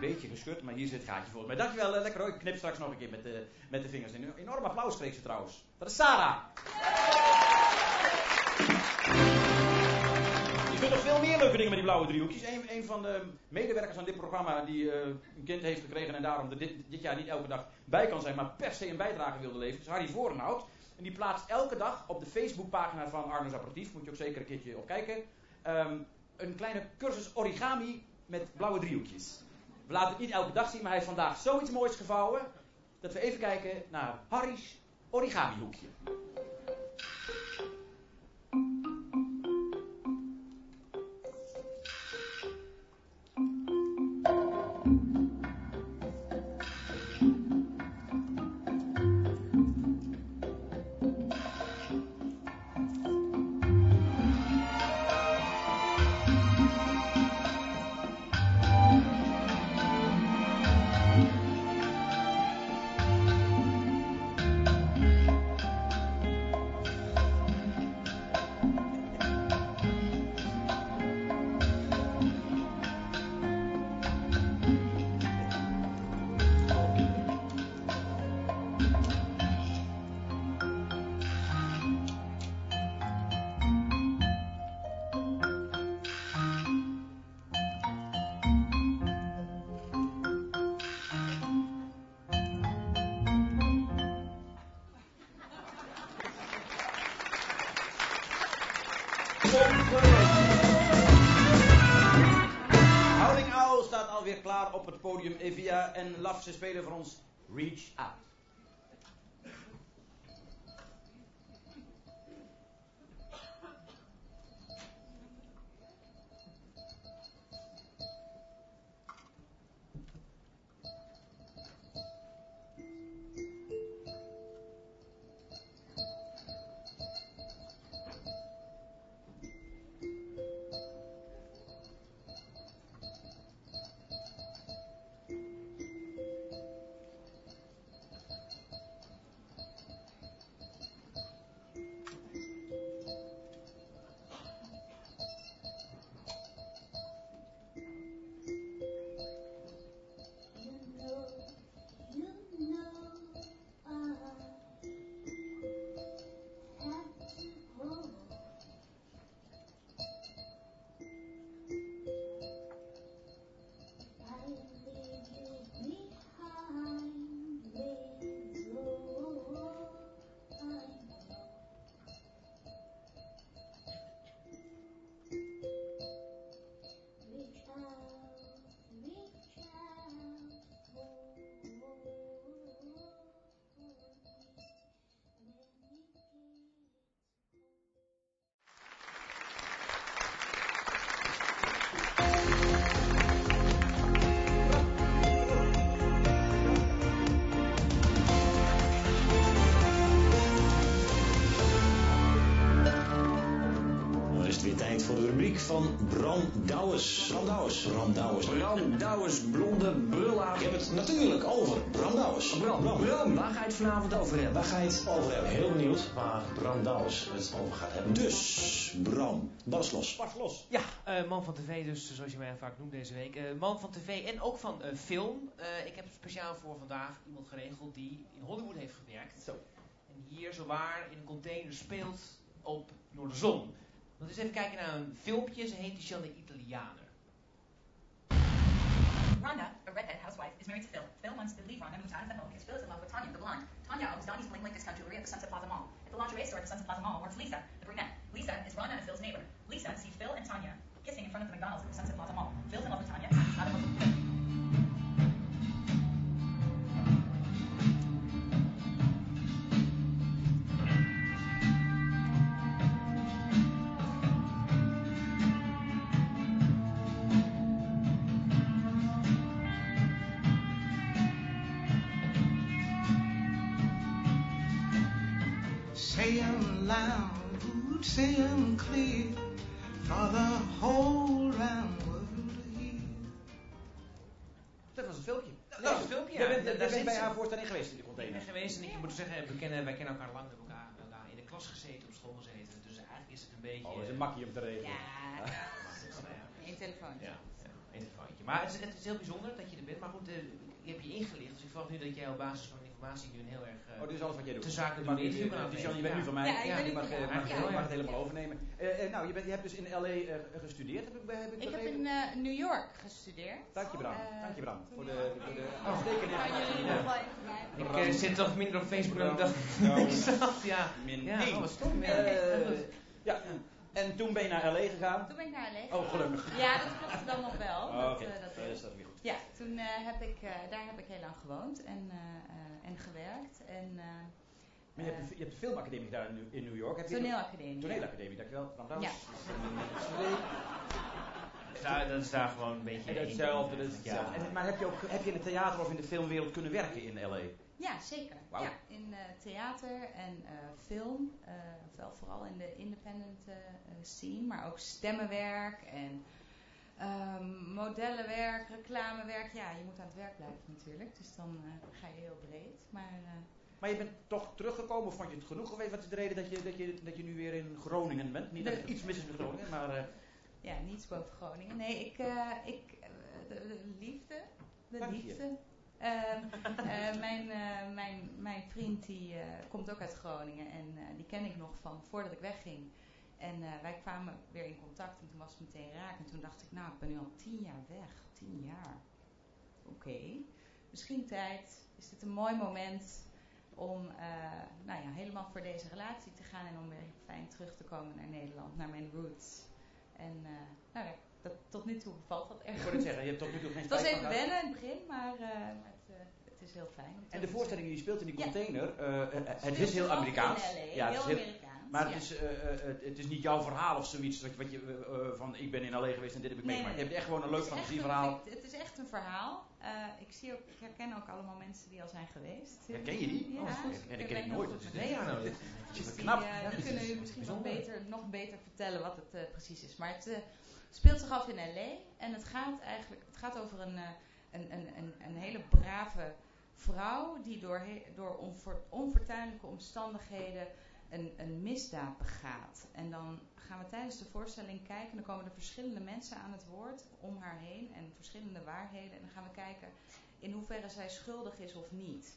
[SPEAKER 1] Beetje geschud, maar hier zit het gaatje volgens mij. Dankjewel, eh, lekker hoor. Ik knip straks nog een keer met de, met de vingers. Een enorm applaus kreeg ze trouwens. Dat is Sarah. Kunt nog veel meer leuke dingen met die blauwe driehoekjes. Een, van de medewerkers aan dit programma die eh, een kind heeft gekregen en daarom er dit, jaar niet elke dag bij kan zijn, maar per se een bijdrage wilde leveren, is Harry Voorenhout. En die plaatst elke dag op de Facebookpagina van Arno's Apparatief, moet je ook zeker een keertje op kijken, ehm, een kleine cursus origami met blauwe driehoekjes. We laten het niet elke dag zien, maar hij heeft vandaag zoiets moois gevouwen, dat we even kijken naar Harry's origami hoekje. Howling Owl staat alweer klaar op het podium. Evia en Laf, ze spelen voor ons Reach Out.
[SPEAKER 8] Voor de rubriek van Bram Douwes. Bram Douwes. Bram Douwes. Bram Douwes, blonde brullaar. Ik heb het natuurlijk over Bram Douwes. Bram, Bram, Bram. Waar ga je het vanavond over hebben? Waar ga je het over hebben? Heel benieuwd waar Bram Douwes het over gaat hebben. Dus, Bram, bas los.
[SPEAKER 1] Los.
[SPEAKER 2] Ja, eh, man van tv dus, zoals je mij vaak noemt deze week. Eh, man van tv en ook van eh, film. Ik heb speciaal voor vandaag iemand geregeld die in Hollywood heeft gewerkt.
[SPEAKER 1] Zo.
[SPEAKER 2] En hier zowaar in een container speelt op Noorderzon. Want eens even kijken naar een filmpje. Ze heet Jeanne Italianer.
[SPEAKER 9] Rhonda, a redhead housewife, is married to Phil. Phil wants to leave Rhonda, moves out of the home because Phil is in love with Tanya, the blonde. Tanya owns Donnie's Bling Bling discount jewelry at the Sunset Plaza Mall. At the lingerie store at the Sunset Plaza Mall works Lisa, the brunette. Lisa is Rhonda and Phil's neighbor. Lisa sees Phil and Tanya kissing in front of the McDonald's at the Sunset Plaza Mall. Phil's in love with Tanya.
[SPEAKER 10] 'Em clear, for the whole round world to hear.
[SPEAKER 1] Dat was een filmpje.
[SPEAKER 2] Dat was een filmpje,
[SPEAKER 1] Je
[SPEAKER 2] ja.
[SPEAKER 1] bent,
[SPEAKER 2] Daar
[SPEAKER 1] je bent
[SPEAKER 2] zit
[SPEAKER 1] bij haar voorstelling geweest in de
[SPEAKER 2] Ik
[SPEAKER 1] container.
[SPEAKER 2] ben geweest en ik moet zeggen, we kennen, wij kennen elkaar lang met elkaar, elkaar in de klas gezeten, op school gezeten. Dus eigenlijk is het een beetje...
[SPEAKER 1] Oh, is een makkie om te regelen.
[SPEAKER 3] Ja,
[SPEAKER 2] het is, nou ja.
[SPEAKER 3] één telefoon.
[SPEAKER 2] Ja. Eenvoudje. Maar het is, het is heel bijzonder dat je er bent. Maar goed, eh, je hebt je ingelicht. Dus ik verwacht nu dat jij op basis van de informatie nu een heel erg... eh,
[SPEAKER 1] Oh, dit is alles wat jij doet.
[SPEAKER 2] Te zaken gaan
[SPEAKER 1] dus
[SPEAKER 2] afnemen.
[SPEAKER 1] Jan, je bent nu van mij.
[SPEAKER 2] Ja, ik ben
[SPEAKER 1] je
[SPEAKER 2] nu
[SPEAKER 1] mag, eh, het helemaal overnemen. Eh, eh, nou, je, bent, je hebt dus in L.A. eh, gestudeerd, heb ik, heb ik
[SPEAKER 11] Ik heb
[SPEAKER 1] begrepen?
[SPEAKER 11] in eh, New York gestudeerd.
[SPEAKER 1] Dank je, Bram.
[SPEAKER 11] Eh,
[SPEAKER 1] Dank je, Bram. Voor de, voor de
[SPEAKER 2] Oh.
[SPEAKER 1] uitstekende informatie.
[SPEAKER 2] Ik eh, zit toch minder op Facebook dan ik dacht.
[SPEAKER 1] Nou,
[SPEAKER 2] ik ja.
[SPEAKER 1] Min
[SPEAKER 2] Ja, oh, wat stom. Ja.
[SPEAKER 1] Ja, en toen ben je naar L.A. gegaan.
[SPEAKER 11] Toen ben ik naar LA
[SPEAKER 1] Oh,
[SPEAKER 11] gegaan.
[SPEAKER 1] gelukkig.
[SPEAKER 11] Ja, dat klopt dan nog wel.
[SPEAKER 1] Oh,
[SPEAKER 11] Dat,
[SPEAKER 1] oké.
[SPEAKER 11] eh, dat
[SPEAKER 1] Ja, dat is dat weer goed.
[SPEAKER 11] Ja, toen eh, heb ik, eh, daar heb ik heel lang gewoond en, eh, eh, en gewerkt. En, eh,
[SPEAKER 1] Maar je hebt, de, je hebt de filmacademie daar in, New- in New York. Heb je
[SPEAKER 11] Toneelacademie,
[SPEAKER 1] Toneelacademie, dankjewel. Douwens.
[SPEAKER 11] Ja.
[SPEAKER 2] Daar, dat is daar gewoon een beetje...
[SPEAKER 1] En hetzelfde, dat is
[SPEAKER 2] Ja.
[SPEAKER 1] hetzelfde. En, maar heb je, ook, heb je in het theater of in de filmwereld kunnen werken in L.A.?
[SPEAKER 11] Ja, zeker. Ja, in eh, theater en eh, film. wel vooral in de independent scene, maar ook stemmenwerk en ehm, modellenwerk, reclamewerk. Ja, je moet aan het werk blijven natuurlijk, dus dan ga je heel breed. Maar
[SPEAKER 1] Maar je bent toch teruggekomen vond je het genoeg geweest? Wat is de reden dat je, dat je, dat je nu weer in Groningen bent? Niet dat er iets mis is met Groningen, maar...
[SPEAKER 11] ja, niets boven Groningen. Nee, ik, ik de, de liefde, de
[SPEAKER 1] Dank je.
[SPEAKER 11] Ehm, eh, mijn, eh, mijn, mijn vriend die eh, komt ook uit Groningen en die ken ik nog van voordat ik wegging. En wij kwamen weer in contact en toen was het meteen raak. En toen dacht ik, nou, ik ben nu al tien jaar weg. Tien jaar. Oké. Misschien tijd. Is dit een mooi moment om nou ja, helemaal voor deze relatie te gaan en om weer fijn terug te komen naar Nederland, naar mijn roots. En nou, ja, dat, tot nu toe bevalt dat erg
[SPEAKER 1] Ik
[SPEAKER 11] goed.
[SPEAKER 1] zeggen, je hebt tot nu toe geen
[SPEAKER 11] Het was even wennen in het begin, maar eh, het, eh, het is heel fijn.
[SPEAKER 1] En de
[SPEAKER 11] te
[SPEAKER 1] voorstelling die je speelt in die container, eh, het is heel Amerikaans. ja, het
[SPEAKER 11] heel
[SPEAKER 1] is
[SPEAKER 11] Amerikaans,
[SPEAKER 1] Maar het, is, het, het is niet jouw verhaal of zoiets, wat, wat je van ik ben in LA geweest en dit heb ik
[SPEAKER 11] Nee,
[SPEAKER 1] meegemaakt. Je hebt echt gewoon een leuk
[SPEAKER 11] Het is
[SPEAKER 1] fantasieverhaal.
[SPEAKER 11] een- Het is echt een verhaal. Ik, zie ook, ik herken ook allemaal mensen die al zijn geweest.
[SPEAKER 1] Herken je die?
[SPEAKER 11] Ja,
[SPEAKER 1] Oh, goed. Ja, die ken ik
[SPEAKER 11] heel
[SPEAKER 1] nooit,
[SPEAKER 11] goed
[SPEAKER 1] dus
[SPEAKER 11] met
[SPEAKER 1] dit- nou, dit is
[SPEAKER 11] Dus die,
[SPEAKER 1] knap. Ja,
[SPEAKER 11] die
[SPEAKER 1] dit
[SPEAKER 11] kunnen
[SPEAKER 1] is
[SPEAKER 11] u misschien nog beter, nog beter vertellen wat het precies is. Maar het speelt zich af in L.A. En het gaat eigenlijk het gaat over een, eh, een, een, een, een hele brave vrouw die door, door onver, omstandigheden een, een misdaad begaat. En dan gaan we tijdens de voorstelling kijken. Dan komen er verschillende mensen aan het woord om haar heen en verschillende waarheden. En dan gaan we kijken in hoeverre zij schuldig is of niet.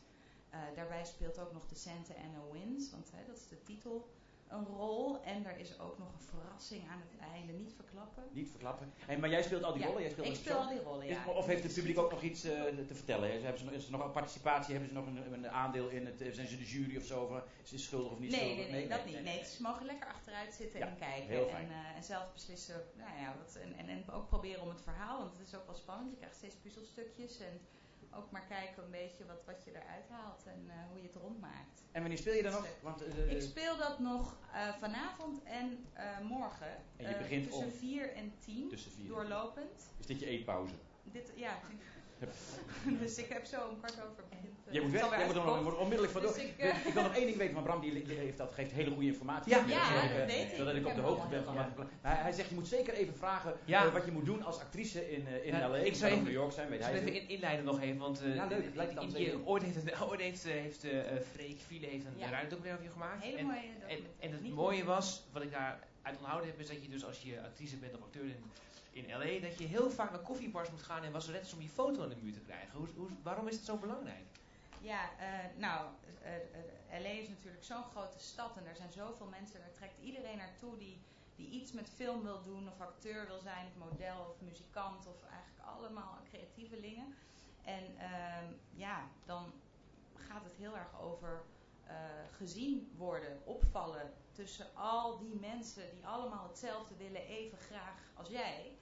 [SPEAKER 11] Eh, daarbij speelt ook nog de Santa Anna Wins, want hè, dat is de titel, een rol. En er is ook nog een verrassing aan het einde. Niet verklappen.
[SPEAKER 1] Niet verklappen. Hey, maar jij speelt al die
[SPEAKER 11] Ja,
[SPEAKER 1] rollen? Jij speelt
[SPEAKER 11] ik speel al die rollen,
[SPEAKER 1] Is-
[SPEAKER 11] ja.
[SPEAKER 1] Of heeft het publiek ook nog iets eh, te vertellen? Is, hebben ze, nog- is er nog een participatie? Hebben ze nog een, een aandeel in het? Zijn ze de jury of zo? Of, eh, is het schuldig of niet
[SPEAKER 11] Nee,
[SPEAKER 1] schuldig?
[SPEAKER 11] nee, nee, dat niet. Nee, ze mogen lekker achteruit zitten
[SPEAKER 1] Ja,
[SPEAKER 11] en kijken.
[SPEAKER 1] heel fijn.
[SPEAKER 11] En, eh, en zelf beslissen. Nou ja, wat, en, en, en ook proberen om het verhaal, want het is ook wel spannend. Je krijgt steeds puzzelstukjes. En ook maar kijken een beetje wat, wat je eruit haalt en eh, hoe je het rondmaakt.
[SPEAKER 1] En wanneer speel je dan nog? Want, eh,
[SPEAKER 11] Ik speel dat nog eh, vanavond en eh, morgen.
[SPEAKER 1] En je
[SPEAKER 11] eh,
[SPEAKER 1] begint
[SPEAKER 11] tussen
[SPEAKER 1] om-
[SPEAKER 11] 4 en 10.
[SPEAKER 1] Tussen vier en
[SPEAKER 11] Doorlopend.
[SPEAKER 1] Is dit je eetpauze?
[SPEAKER 11] Dit, ja. dus ik heb zo om kwart over begint. eh,
[SPEAKER 1] Jij moet
[SPEAKER 11] het
[SPEAKER 1] weg, jij moet er moet onmiddellijk van
[SPEAKER 11] Dus ik, eh,
[SPEAKER 1] Ik wil nog één ding weten van Bram, die, heeft dat, geeft hele goede informatie.
[SPEAKER 2] Ja.
[SPEAKER 1] zodat
[SPEAKER 11] Ja,
[SPEAKER 1] ik,
[SPEAKER 11] dat
[SPEAKER 1] eh,
[SPEAKER 11] weet ik.
[SPEAKER 1] Zodat ik
[SPEAKER 11] Ik
[SPEAKER 1] op de
[SPEAKER 11] heb
[SPEAKER 1] hoogte ben van wat. Hij, hij zegt, je moet zeker even vragen
[SPEAKER 2] Ja.
[SPEAKER 1] eh, wat je moet doen als actrice in, eh, in
[SPEAKER 2] Ja,
[SPEAKER 1] LA.
[SPEAKER 2] ik
[SPEAKER 1] Ik
[SPEAKER 2] zou even-
[SPEAKER 1] New York zijn, weet
[SPEAKER 2] Ik
[SPEAKER 1] hij.
[SPEAKER 2] zal even in- inleiden nog even, want eh,
[SPEAKER 1] Ja, leuk. dan even.
[SPEAKER 2] ooit heeft, ooit heeft, eh, heeft eh, eh, Freek Viele heeft een
[SPEAKER 11] Ja.
[SPEAKER 2] ruimtedocumentaire over je gemaakt.
[SPEAKER 11] Hele
[SPEAKER 2] en,
[SPEAKER 11] mooie
[SPEAKER 2] en, en het mooie was, wat ik daaruit onthouden heb, is dat je dus als je actrice bent of acteur in, in LA, dat je heel vaak naar koffiebars moet gaan en wasserettes om je foto aan de muur te krijgen. Hoe, hoe, waarom is het zo belangrijk?
[SPEAKER 11] Ja, eh, nou, eh, eh, LA is natuurlijk zo'n grote stad en er zijn zoveel mensen, daar trekt iedereen naartoe die, die iets met film wil doen, of acteur wil zijn, of model, of muzikant, of eigenlijk allemaal creatievelingen. En ehm, ja, dan gaat het heel erg over gezien worden, opvallen tussen al die mensen die allemaal hetzelfde willen, even graag als jij.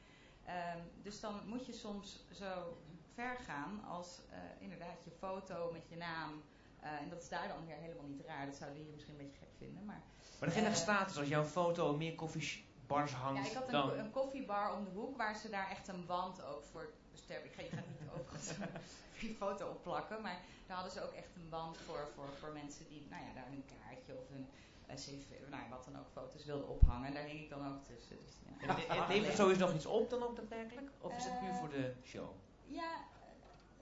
[SPEAKER 11] Ehm, dus dan moet je soms zo ver gaan als eh, inderdaad je foto met je naam. eh, en dat is daar dan weer helemaal niet raar. Dat zouden we hier misschien een beetje gek vinden. Maar,
[SPEAKER 2] Maar er geen
[SPEAKER 11] eh,
[SPEAKER 2] status als jouw foto meer koffiebars hangt
[SPEAKER 11] ja, ik had een,
[SPEAKER 2] dan...
[SPEAKER 11] ko- een koffiebar om de hoek waar ze daar echt een wand ook voor. Ik ga, je gaat niet overigens die foto opplakken, maar daar hadden ze ook echt een wand voor, voor, voor mensen die nou ja, daar een kaartje of een cv, nou wat dan ook, foto's wilden ophangen. En daar hing ik dan ook tussen. Dus, ja.
[SPEAKER 2] En- en- en Neemt er sowieso nog iets op dan ook daadwerkelijk? Of is het puur voor de show?
[SPEAKER 11] Ja,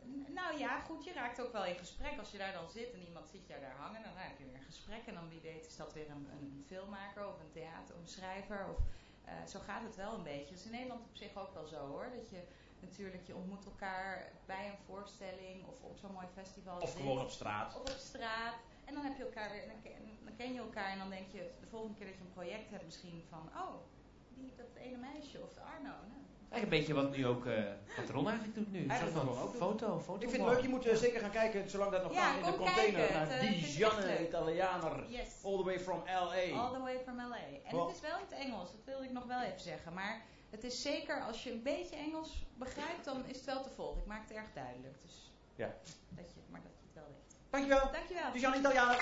[SPEAKER 11] eh, nou ja, goed, je raakt ook wel in gesprek. Als je daar dan zit en iemand ziet jou daar hangen, dan heb je weer een gesprek. En dan wie weet is dat weer een, een filmmaker of een theater, of een schrijver. Of, eh, zo gaat het wel een beetje. Dat is in Nederland op zich ook wel zo hoor. Dat je natuurlijk, je ontmoet elkaar bij een voorstelling of op zo'n mooi festival.
[SPEAKER 1] Of gewoon op straat.
[SPEAKER 11] Of op straat. En dan heb je elkaar weer, dan ken, dan ken je elkaar en dan denk je de volgende keer dat je een project hebt misschien van, oh, die, dat ene meisje of de Arno. Nou,
[SPEAKER 2] Eigenlijk een beetje wat nu ook, eh wat Ron eigenlijk doet nu.
[SPEAKER 1] Eigenlijk
[SPEAKER 2] van
[SPEAKER 1] ook
[SPEAKER 2] foto, foto.
[SPEAKER 1] Ik vind het leuk, je moet eh, zeker gaan kijken, zolang dat nog
[SPEAKER 11] Ja,
[SPEAKER 1] kan, in de container
[SPEAKER 11] kijken.
[SPEAKER 1] naar
[SPEAKER 11] eh,
[SPEAKER 1] Die
[SPEAKER 11] echt.
[SPEAKER 1] Italianer.
[SPEAKER 11] Yes.
[SPEAKER 1] All the way from L.A.
[SPEAKER 11] All the way from LA. En het is wel in het Engels, dat wilde ik nog wel even zeggen. Maar het is zeker, als je een beetje Engels begrijpt, dan is het wel te volgen. Ik maak het erg duidelijk. Dus
[SPEAKER 1] Ja.
[SPEAKER 11] dat je, maar dat je het wel weet.
[SPEAKER 1] Dankjewel.
[SPEAKER 11] Dankjewel.
[SPEAKER 1] Die Gianne Italianer.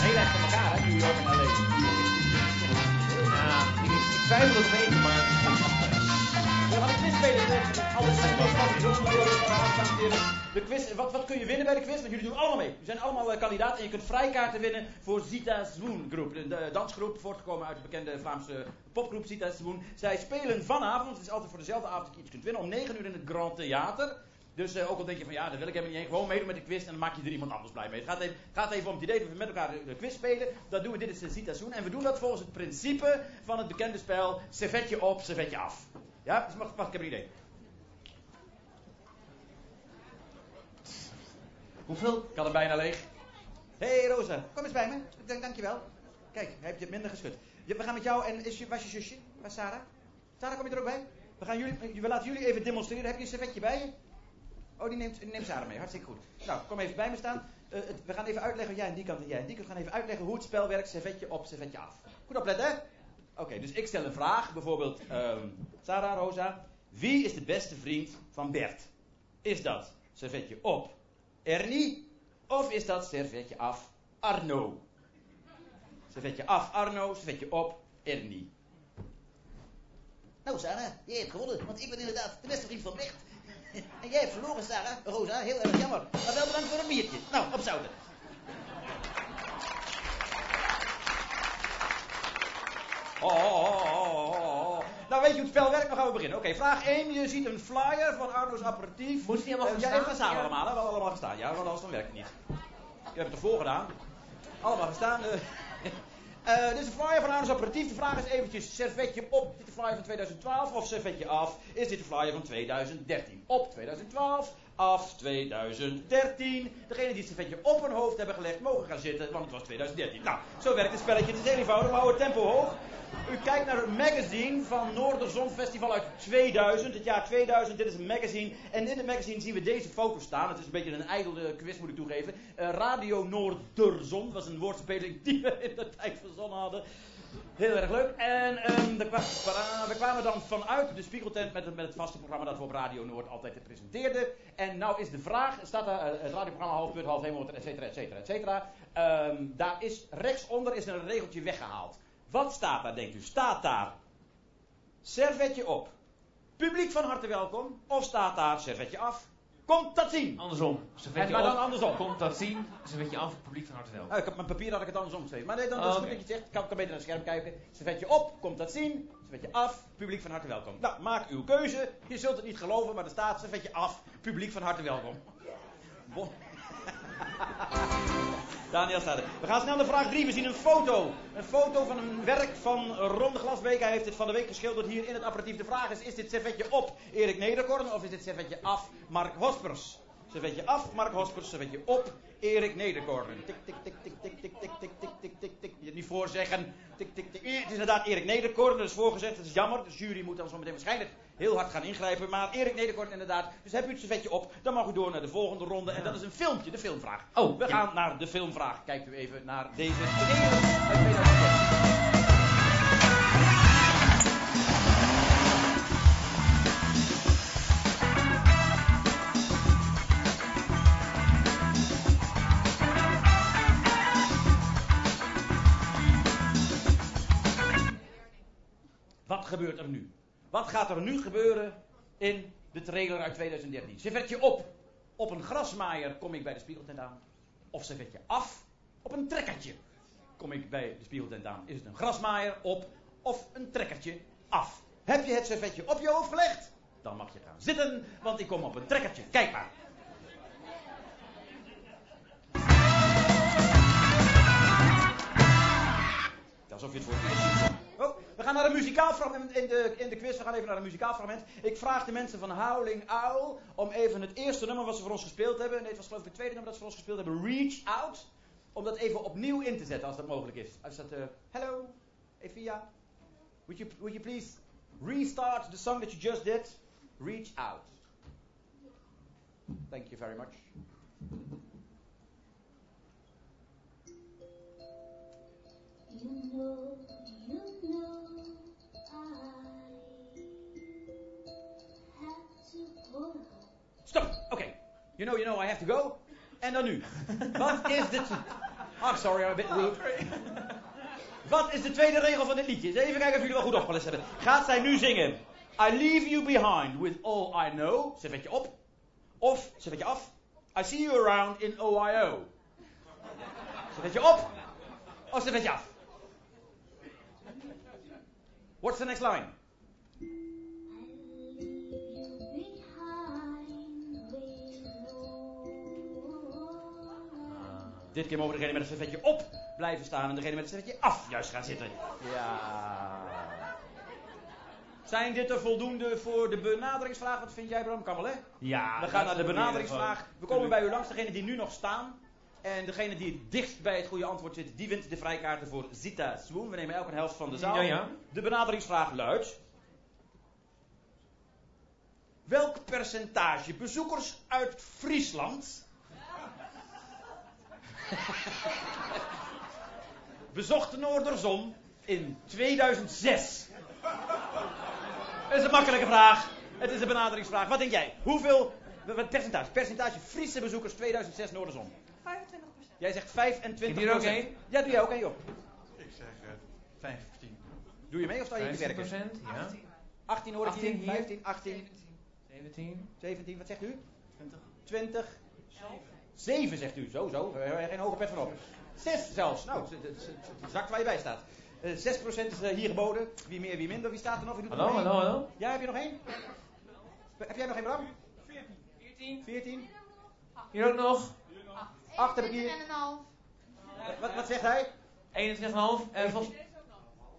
[SPEAKER 1] Heel erg van elkaar, hè, New York en LA.
[SPEAKER 2] Ja, ik, ik twijfel het een beetje, maar...
[SPEAKER 1] We gaan een quiz spelen. Alles zijn. De quiz, wat, wat kun je winnen bij de quiz? Want jullie doen allemaal mee. Jullie zijn allemaal eh, kandidaat en je kunt vrijkaarten winnen voor Zita Swoon Groep. De, dansgroep, voortgekomen uit de bekende Vlaamse popgroep Zita Swoon. Zij spelen vanavond, het is altijd voor dezelfde avond dat je iets kunt winnen, om 9 uur in het Grand Theater. Dus eh, ook al denk je van ja, daar wil ik helemaal niet heen, gewoon meedoen met de quiz en dan maak je er iemand anders blij mee. Het gaat even, gaat even om het idee dat we met elkaar de, quiz spelen. Dat doen we, dit is de Zita Swoon. En we doen dat volgens het principe van het bekende spel servetje op, servetje af. Ja, dus wacht, wacht, ik heb een idee.
[SPEAKER 2] Hoeveel?
[SPEAKER 1] Ik had hem bijna leeg. Hé hey, Rosa, kom eens bij me. Dank, dankjewel. Kijk, heeft je minder geschud. We gaan met jou en is je, was je zusje? Waar is Sarah? Sarah, kom je er ook bij? We, gaan jullie, we laten jullie even demonstreren. Heb je een servetje bij je? Oh, die neemt, die neemt Sarah mee. Hartstikke goed. Nou, kom even bij me staan. Eh, het- we gaan even uitleggen, jij aan die kant en jij aan die kant. We gaan even uitleggen hoe het spel werkt. Servetje op, servetje af. Goed opletten, hè? Oké, dus ik stel een vraag. Bijvoorbeeld, ehm, Sarah, Rosa. Wie is de beste vriend van Bert? Is dat servetje op Ernie? Of is dat servetje af Arno? Servetje af Arno, servetje op Ernie.
[SPEAKER 12] Nou, Sarah, jij hebt gewonnen, want ik ben inderdaad de beste vriend van Bert. En jij hebt verloren, Sarah. Rosa, heel erg jammer. Maar wel bedankt voor een biertje. Nou, opzouten.
[SPEAKER 1] Oh, oh, oh, oh, oh. Nou, weet je hoe het spel werkt? Dan gaan we beginnen. Oké, vraag 1. Je ziet een flyer van Arno's aperitief.
[SPEAKER 2] Moet die allemaal
[SPEAKER 1] Eh,
[SPEAKER 2] gaan
[SPEAKER 1] Ja, even samen allemaal. Hè? We hebben allemaal gestaan. Ja, want anders dan werkt het niet. Ik heb het ervoor gedaan. Allemaal gestaan. eh. Eh, dit is een flyer van Arno's aperitief. De vraag is eventjes, servetje op. Is dit de flyer van 2012 of servetje af? Is dit de flyer van 2013? Op 2012, af 2013. Degene die het servetje op hun hoofd hebben gelegd, mogen gaan zitten, want het was 2013. Nou, zo werkt het spelletje. Het is eenvoudig. We houden het tempo hoog. U kijkt naar een magazine van Noorderzon Festival uit 2000, het jaar 2000. Dit is een magazine. En in het magazine zien we deze foto staan. Het is een beetje een ijdele quiz, moet ik toegeven. Eh, Radio Noorderzon was een woordspeling die we in de tijd verzonnen hadden. Heel erg leuk. En ehm, er kwa- kwa- we kwamen dan vanuit de Spiegeltent met, het- met het vaste programma dat we op Radio Noord altijd presenteerden. En nou is de vraag, staat daar eh, het radioprogramma half punt, half hemel, et cetera, et cetera, et cetera. Ehm, daar is rechtsonder is een regeltje weggehaald. Wat staat daar, denkt u? Staat daar servetje op, publiek van harte welkom? Of staat daar servetje af, komt dat zien?
[SPEAKER 2] Andersom.
[SPEAKER 1] En,
[SPEAKER 2] Servetje
[SPEAKER 1] maar dan
[SPEAKER 2] op,
[SPEAKER 1] andersom.
[SPEAKER 2] Komt dat zien, servetje af, publiek van harte welkom.
[SPEAKER 1] Oh, ik heb mijn papier had ik het andersom geschreven. Maar nee, dan
[SPEAKER 2] Oh,
[SPEAKER 1] is het
[SPEAKER 2] oké.
[SPEAKER 1] goed dat je zegt. Ik kan, kan beter naar het scherm kijken. Servetje op, komt dat zien. Servetje af, publiek van harte welkom. Nou, maak uw keuze. Je zult het niet geloven, maar er staat servetje af, publiek van harte welkom. Bo- Daniel staat er. We gaan snel naar vraag 3. We zien een foto. Een foto van een werk van Ron de Glasbeek. Hij heeft dit van de week geschilderd hier in het apparatief. De vraag is, is dit servetje op Erik Nederkorn of is dit servetje af Mark Hospers? Servetje af Mark Hospers, servetje op Erik Nederkorn. Tik, tik, tik, tik, tik, tik, tik, tik, tik, tik, tik, tik. Je niet voorzeggen. Tik, tik, tik. Eh, Het is inderdaad Erik Nederkorn. Dat is voorgezegd. Dat is jammer. De jury moet dan zo meteen waarschijnlijk heel hard gaan ingrijpen. Maar Erik Nederkorn inderdaad. Dus heb u het servetje op. Dan mag u door naar de volgende ronde. En dat is een filmpje, de filmvraag.
[SPEAKER 2] Oh,
[SPEAKER 1] We
[SPEAKER 2] ja.
[SPEAKER 1] gaan naar de filmvraag. Kijkt u even naar deze trailer uit 2013. Wat gebeurt er nu? Wat gaat er nu gebeuren in de trailer uit 2013? Servetje op. Op een grasmaaier kom ik bij de spiegeltent aan. Of servetje af. Op een trekkertje kom ik bij de spiegeltent aan. Is het een grasmaaier op of een trekkertje af? Heb je het servetje op je hoofd gelegd? Dan mag je gaan zitten, want ik kom op een trekkertje. Kijk maar. alsof je het voor ieder ziet. Oh, we gaan naar een muzikaal fragment in de, in de quiz. We gaan even naar een muzikaal fragment. Ik vraag de mensen van Howling Owl om even het eerste nummer wat ze voor ons gespeeld hebben. Nee, het was geloof ik het tweede nummer dat ze voor ons gespeeld hebben. Reach Out. Om dat even opnieuw in te zetten als dat mogelijk is. Als dat, eh, hello, Evia. Would you, would you please restart the song that you just did? Reach Out. Thank you very much. Stop! Oké. You know, you know, I have to go. En dan nu. Wat is de... Ah, sorry, I'm a bit rude. Wat is de tweede regel van dit liedje? Even kijken of jullie wel goed opgelet hebben. Gaat zij nu zingen? I leave you behind with all I know. Zet je op. Of, zet je af. I see you around in OIO. Zet je op. Of zet je af. What's the next line? Dit keer mogen degene met het servetje op blijven staan en degene met het servetje af juist gaan zitten. Ja. Zijn dit er voldoende voor de benaderingsvraag? Wat vind jij Bram? Kan wel hè?
[SPEAKER 2] Ja.
[SPEAKER 1] We gaan naar de benaderingsvraag. We komen bij u langs, degene die nu nog staan. En degene die het dichtst bij het goede antwoord zit, die wint de vrijkaarten voor Zita Swoon. We nemen elk een helft van de zaal.
[SPEAKER 2] Ja, ja.
[SPEAKER 1] De benaderingsvraag luidt... Welk percentage bezoekers uit Friesland bezocht de Noorderzon in 2006? Dat is een makkelijke vraag. Het is een benaderingsvraag. Wat denk jij? Hoeveel wat percentage? Percentage Friese bezoekers 2006 Noorderzon.
[SPEAKER 3] 25%
[SPEAKER 1] Jij zegt 25
[SPEAKER 2] Heb je er ook één?
[SPEAKER 1] Ja, doe jij ook één, joh.
[SPEAKER 13] Ik zeg eh 15.
[SPEAKER 1] Doe je mee of sta je in werken?
[SPEAKER 2] 15%, ja.
[SPEAKER 1] 18 hoor ik
[SPEAKER 2] 18
[SPEAKER 1] hier,
[SPEAKER 2] hier.
[SPEAKER 1] 15, 18,
[SPEAKER 2] 17.
[SPEAKER 1] 17, wat zegt u? 20. 20. 7 zegt u, zo, zo. Daar heb je geen hoge pet van op. 6 zelfs. Nou, het- zakt waar je bij staat. Eh 6% is eh, hier geboden. Wie meer, wie minder. Wie staat er nog? Wie doet er
[SPEAKER 2] Hallo,
[SPEAKER 1] één?
[SPEAKER 2] hallo, hallo.
[SPEAKER 1] Ja, heb je nog één? Heb jij nog één, Bram?
[SPEAKER 2] 14.
[SPEAKER 1] 14.
[SPEAKER 2] Hier ook nog.
[SPEAKER 1] 8 heb ik hier. Wat, wat zegt hij?
[SPEAKER 2] 21,5. En vol...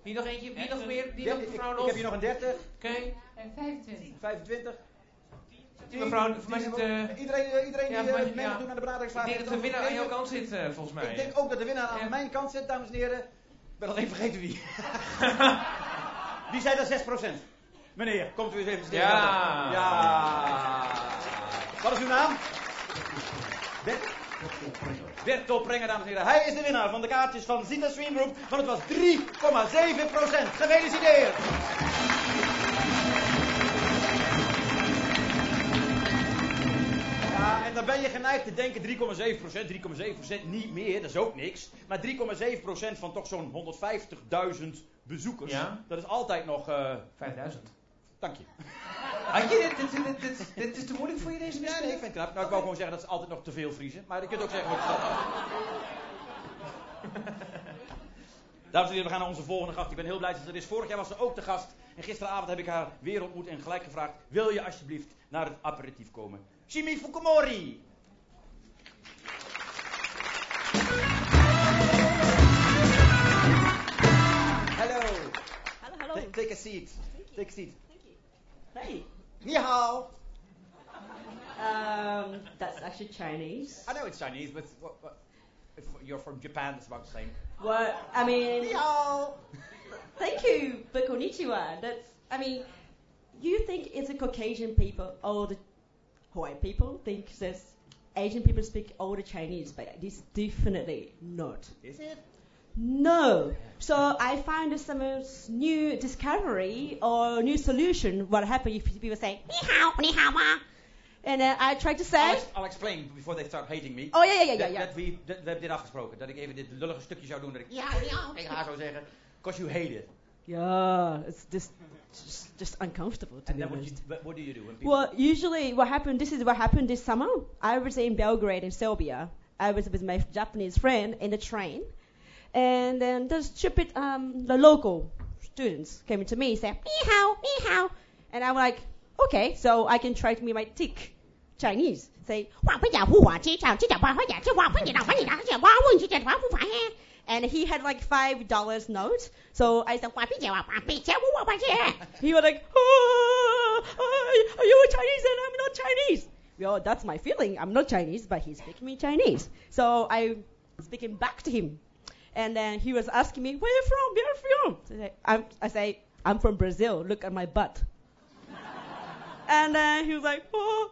[SPEAKER 2] Hier nog eentje. Hier nog meer. Die
[SPEAKER 1] Ja,
[SPEAKER 2] nog
[SPEAKER 1] ik,
[SPEAKER 2] mevrouw
[SPEAKER 1] ik
[SPEAKER 2] nog.
[SPEAKER 1] heb hier nog een 30.
[SPEAKER 2] Oké.
[SPEAKER 3] En 25.
[SPEAKER 1] 25.
[SPEAKER 2] Mevrouw, voor mij zit... eh,
[SPEAKER 1] Iedereen, eh, iedereen
[SPEAKER 2] ja,
[SPEAKER 1] die uh,
[SPEAKER 2] mij-
[SPEAKER 1] mee
[SPEAKER 2] ja.
[SPEAKER 1] doen aan de benaderingsvraag.
[SPEAKER 2] Ik denk dat de winnaar aan jouw kant zit, eh, volgens mij.
[SPEAKER 1] Ik denk ook dat de winnaar aan mijn kant zit, dames en heren. Ik ben alleen vergeten wie. wie zei dat 6%? Meneer, komt u eens even stil.
[SPEAKER 2] Ja.
[SPEAKER 1] Ja. Wat is uw naam? Bert? Prenger, dames en heren. Hij is de winnaar van de kaartjes van Zita Swing Group. Want het was 3,7%. Gefeliciteerd. Dan ben je geneigd te denken 3,7%, 3,7% niet meer, dat is ook niks. Maar 3,7% van toch zo'n 150.000 bezoekers,
[SPEAKER 2] Ja.
[SPEAKER 1] dat is altijd nog... eh
[SPEAKER 2] 5000.
[SPEAKER 1] Dank je.
[SPEAKER 2] Had je dit, dit, dit, dit, dit is te moeilijk voor je deze
[SPEAKER 1] Ja, nee, ik vind het knap. Nou, ik wou gewoon zeggen dat ze altijd nog te veel vriezen. Maar je kunt ook zeggen wat je Dames en heren, we gaan naar onze volgende gast. Ik ben heel blij dat ze er is. Vorig jaar was ze ook de gast. En gisteravond heb ik haar weer ontmoet en gelijk gevraagd: Wil je alsjeblieft naar het aperitief komen? Shimi Fukumori! Hello.
[SPEAKER 14] Hello, hello.
[SPEAKER 1] Ta- take a seat. Take a seat.
[SPEAKER 14] Hey.
[SPEAKER 1] Ni hao.
[SPEAKER 14] Um, that's actually Chinese.
[SPEAKER 1] I know it's Chinese, but what, what, if you're from Japan, that's about the same.
[SPEAKER 14] What I mean.
[SPEAKER 1] Ni hao.
[SPEAKER 14] Thank you, but konnichiwa. That's. I mean, you think it's a Caucasian people, all the white people think that Asian people speak all the Chinese, but this definitely not.
[SPEAKER 1] Is it?
[SPEAKER 14] No. So I find some new discovery or new solution. What happens if people say ni hao, ni hao ma, and uh, I try to say.
[SPEAKER 1] I'll, ex- I'll explain before they start hating me.
[SPEAKER 14] Oh, ja, ja, ja, ja,
[SPEAKER 1] Dat, we, dat, we hebben dit afgesproken. Dat ik even dit lullige stukje zou doen. Dat ik ja, ja tegen haar zou zeggen. Because you hate it.
[SPEAKER 14] Yeah, it's just just, just uncomfortable to
[SPEAKER 1] And
[SPEAKER 14] be
[SPEAKER 1] then what, you,
[SPEAKER 14] honest.
[SPEAKER 1] what, what do you do? When people,
[SPEAKER 14] Well, usually what happened. This is what happened this summer. I was in Belgrade in Serbia. I was with my Japanese friend in the train, and then the stupid um, the local students came to me and said ni hao, ni hao, and I'm like, okay, so I can try to make my tick Chinese. Say, 哇不讲胡话，这讲这讲话话讲这话不你讲话你讲这话问这讲话不法嘿。 and he had like five dollars note. So I said, He was like, oh, oh, are you Chinese and I'm not Chinese? Well, that's my feeling. I'm not Chinese, but he's speaking me Chinese. So I speaking back to him. And then he was asking me, where are you from? Where are you from? So I'm, I say, I'm from Brazil. Look at my butt. and then he was like, oh,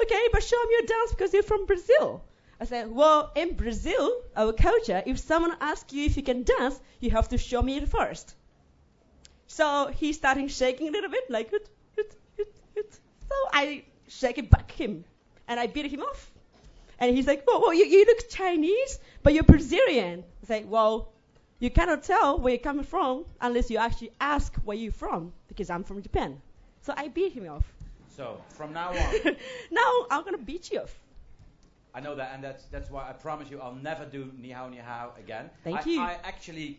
[SPEAKER 14] okay, but show me your dance because you're from Brazil. I said, well, in Brazil, our culture, if someone asks you if you can dance, you have to show me it first. So he started shaking a little bit, like, "Hut, hut, hut, hut." so I shake it back him, and I beat him off. And he's like, well, well you, you look Chinese, but you're Brazilian. I say, well, you cannot tell where you're coming from unless you actually ask where you're from, because I'm from Japan. So I beat him off.
[SPEAKER 1] So, from now on,
[SPEAKER 14] now I'm gonna beat you off.
[SPEAKER 1] I know that, and that's that's why I promise you I'll never do ni hao ni hao again.
[SPEAKER 14] Thank
[SPEAKER 1] I,
[SPEAKER 14] you.
[SPEAKER 1] I actually,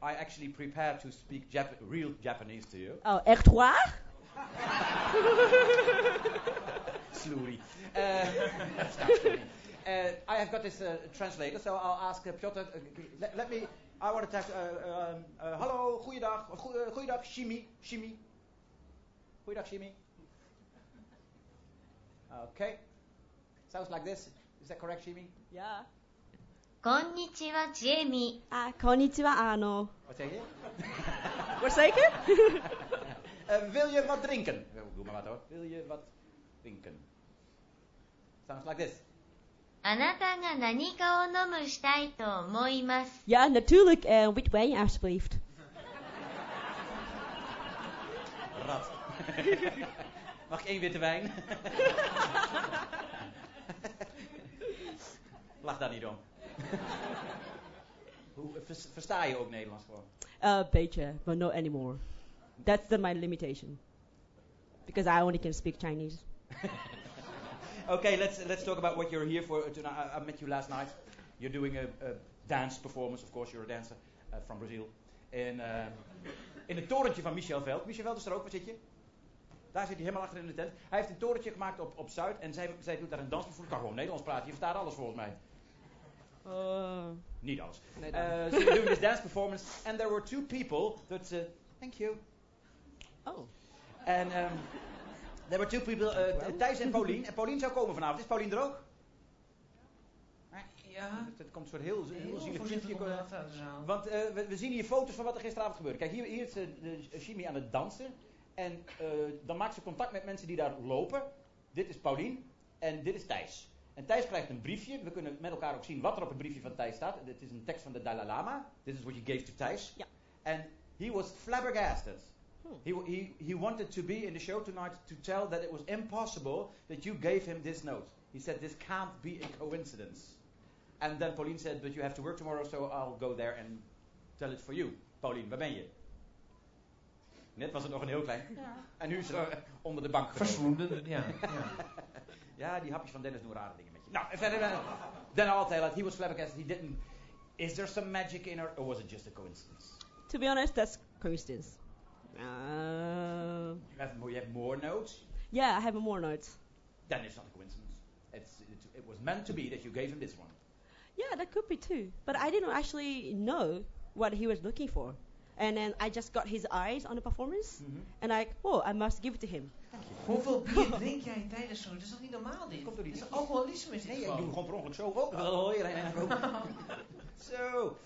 [SPEAKER 1] I actually prepare to speak Jap- real Japanese to you.
[SPEAKER 14] Oh, echt waar?
[SPEAKER 1] Slurry. Uh. Uh, I have got this uh, translator, so I'll ask uh, Piotr. Uh, let, let me. I want to talk. Uh, um, uh, hallo, goeiedag. Goeiedag, Shimi. Shimi. Goeiedag, Shimi. Okay. Sounds like this. Is that correct, Shimi?
[SPEAKER 14] Yeah.
[SPEAKER 15] こんにちは、ジェミ。
[SPEAKER 14] あ、こんにちは、あの。
[SPEAKER 1] Wat zeg je?
[SPEAKER 14] Wat zeker?
[SPEAKER 1] Uh, wil je wat drinken? Oh, Doe maar wat hoor. Wil je wat drinken? Sounds like this.
[SPEAKER 15] あなたが何かを飲むしたいと思います。
[SPEAKER 14] Ja, natuurlijk. En wit wijn, alsjeblieft.
[SPEAKER 1] Rat. Mag ik één witte wijn? Lach daar niet om. Hoe, vers- versta je ook Nederlands gewoon?
[SPEAKER 14] Uh, beetje, but not anymore. That's the, my limitation. Because I only can speak Chinese.
[SPEAKER 1] Okay, let's let's talk about what you're here for tonight. I, met you last night. You're doing a, a dance performance, of course. You're a dancer uh, from Brazil. In, uh, in het torentje van Michel Veld. Michel Veld is er ook. Waar zit je? Daar zit hij helemaal achter in de tent. Hij heeft een torentje gemaakt op, op Zuid. En zij, zij doet daar een dansperformance. kan gewoon Nederlands praten. Je verstaat alles volgens mij.
[SPEAKER 14] Uh,
[SPEAKER 1] Niet alles.
[SPEAKER 14] Nee,
[SPEAKER 1] Uh,
[SPEAKER 14] dan.
[SPEAKER 1] so doing this dance performance. And there were two people that... Uh, thank you.
[SPEAKER 14] Oh.
[SPEAKER 1] En um, there were two people, uh, Thijs en Paulien. En Paulien zou komen vanavond. Is Paulien er ook?
[SPEAKER 2] Ja.
[SPEAKER 1] Het komt soort heel, heel,
[SPEAKER 2] Heel
[SPEAKER 1] eh. Want eh, we, we zien hier foto's van wat er gisteravond gebeurde. Kijk, hier, hier is eh, de Jimmy aan het dansen. En eh, dan maakt ze contact met mensen die daar lopen. Dit is Paulien en dit is Thijs. En Thijs krijgt een briefje. We kunnen met elkaar ook zien wat er op het briefje van Thijs staat. Dit is een tekst van de Dalai Lama. This is what you gave to Thijs.
[SPEAKER 14] Ja.
[SPEAKER 1] And he was flabbergasted. He, he, he wanted to be in the show tonight to tell that it was impossible that you gave him this note. He said, This can't be a coincidence. And then Pauline said, But you have to work tomorrow, so I'll go there and tell it for you. Pauline, waar ben je? Net was het nog een heel klein.
[SPEAKER 2] Ja.
[SPEAKER 1] En nu is er eh, onder de bank.
[SPEAKER 2] Verschwonden, ja, ja.
[SPEAKER 1] ja, die hapjes van Dennis doen rare dingen met je. Nou, verder. eh, Then I'll tell it. He was flabbergasted. He didn't. Is there some magic in her, or was it just a coincidence?
[SPEAKER 14] To be honest, that's coincidence. Uh,
[SPEAKER 1] You have more, you have more notes.
[SPEAKER 14] yeah, I have more notes.
[SPEAKER 1] Then it's not a coincidence. It's, it, it was meant to be that you gave him this one.
[SPEAKER 14] Yeah, that could be too. But I didn't actually know what he was looking for. And then I just got his eyes on the performance.
[SPEAKER 1] Mhm.
[SPEAKER 14] And I, oh, I must give it to him.
[SPEAKER 2] Hoeveel bier drink jij tijdens zo'n... Dat is toch niet normaal dit?
[SPEAKER 1] Komt door die
[SPEAKER 2] Dat is alcoholisme is dit
[SPEAKER 1] Nee, ik
[SPEAKER 2] gewoon.
[SPEAKER 1] doe gewoon per ongeluk zo. Oh, oh, hier, hier, hier. So,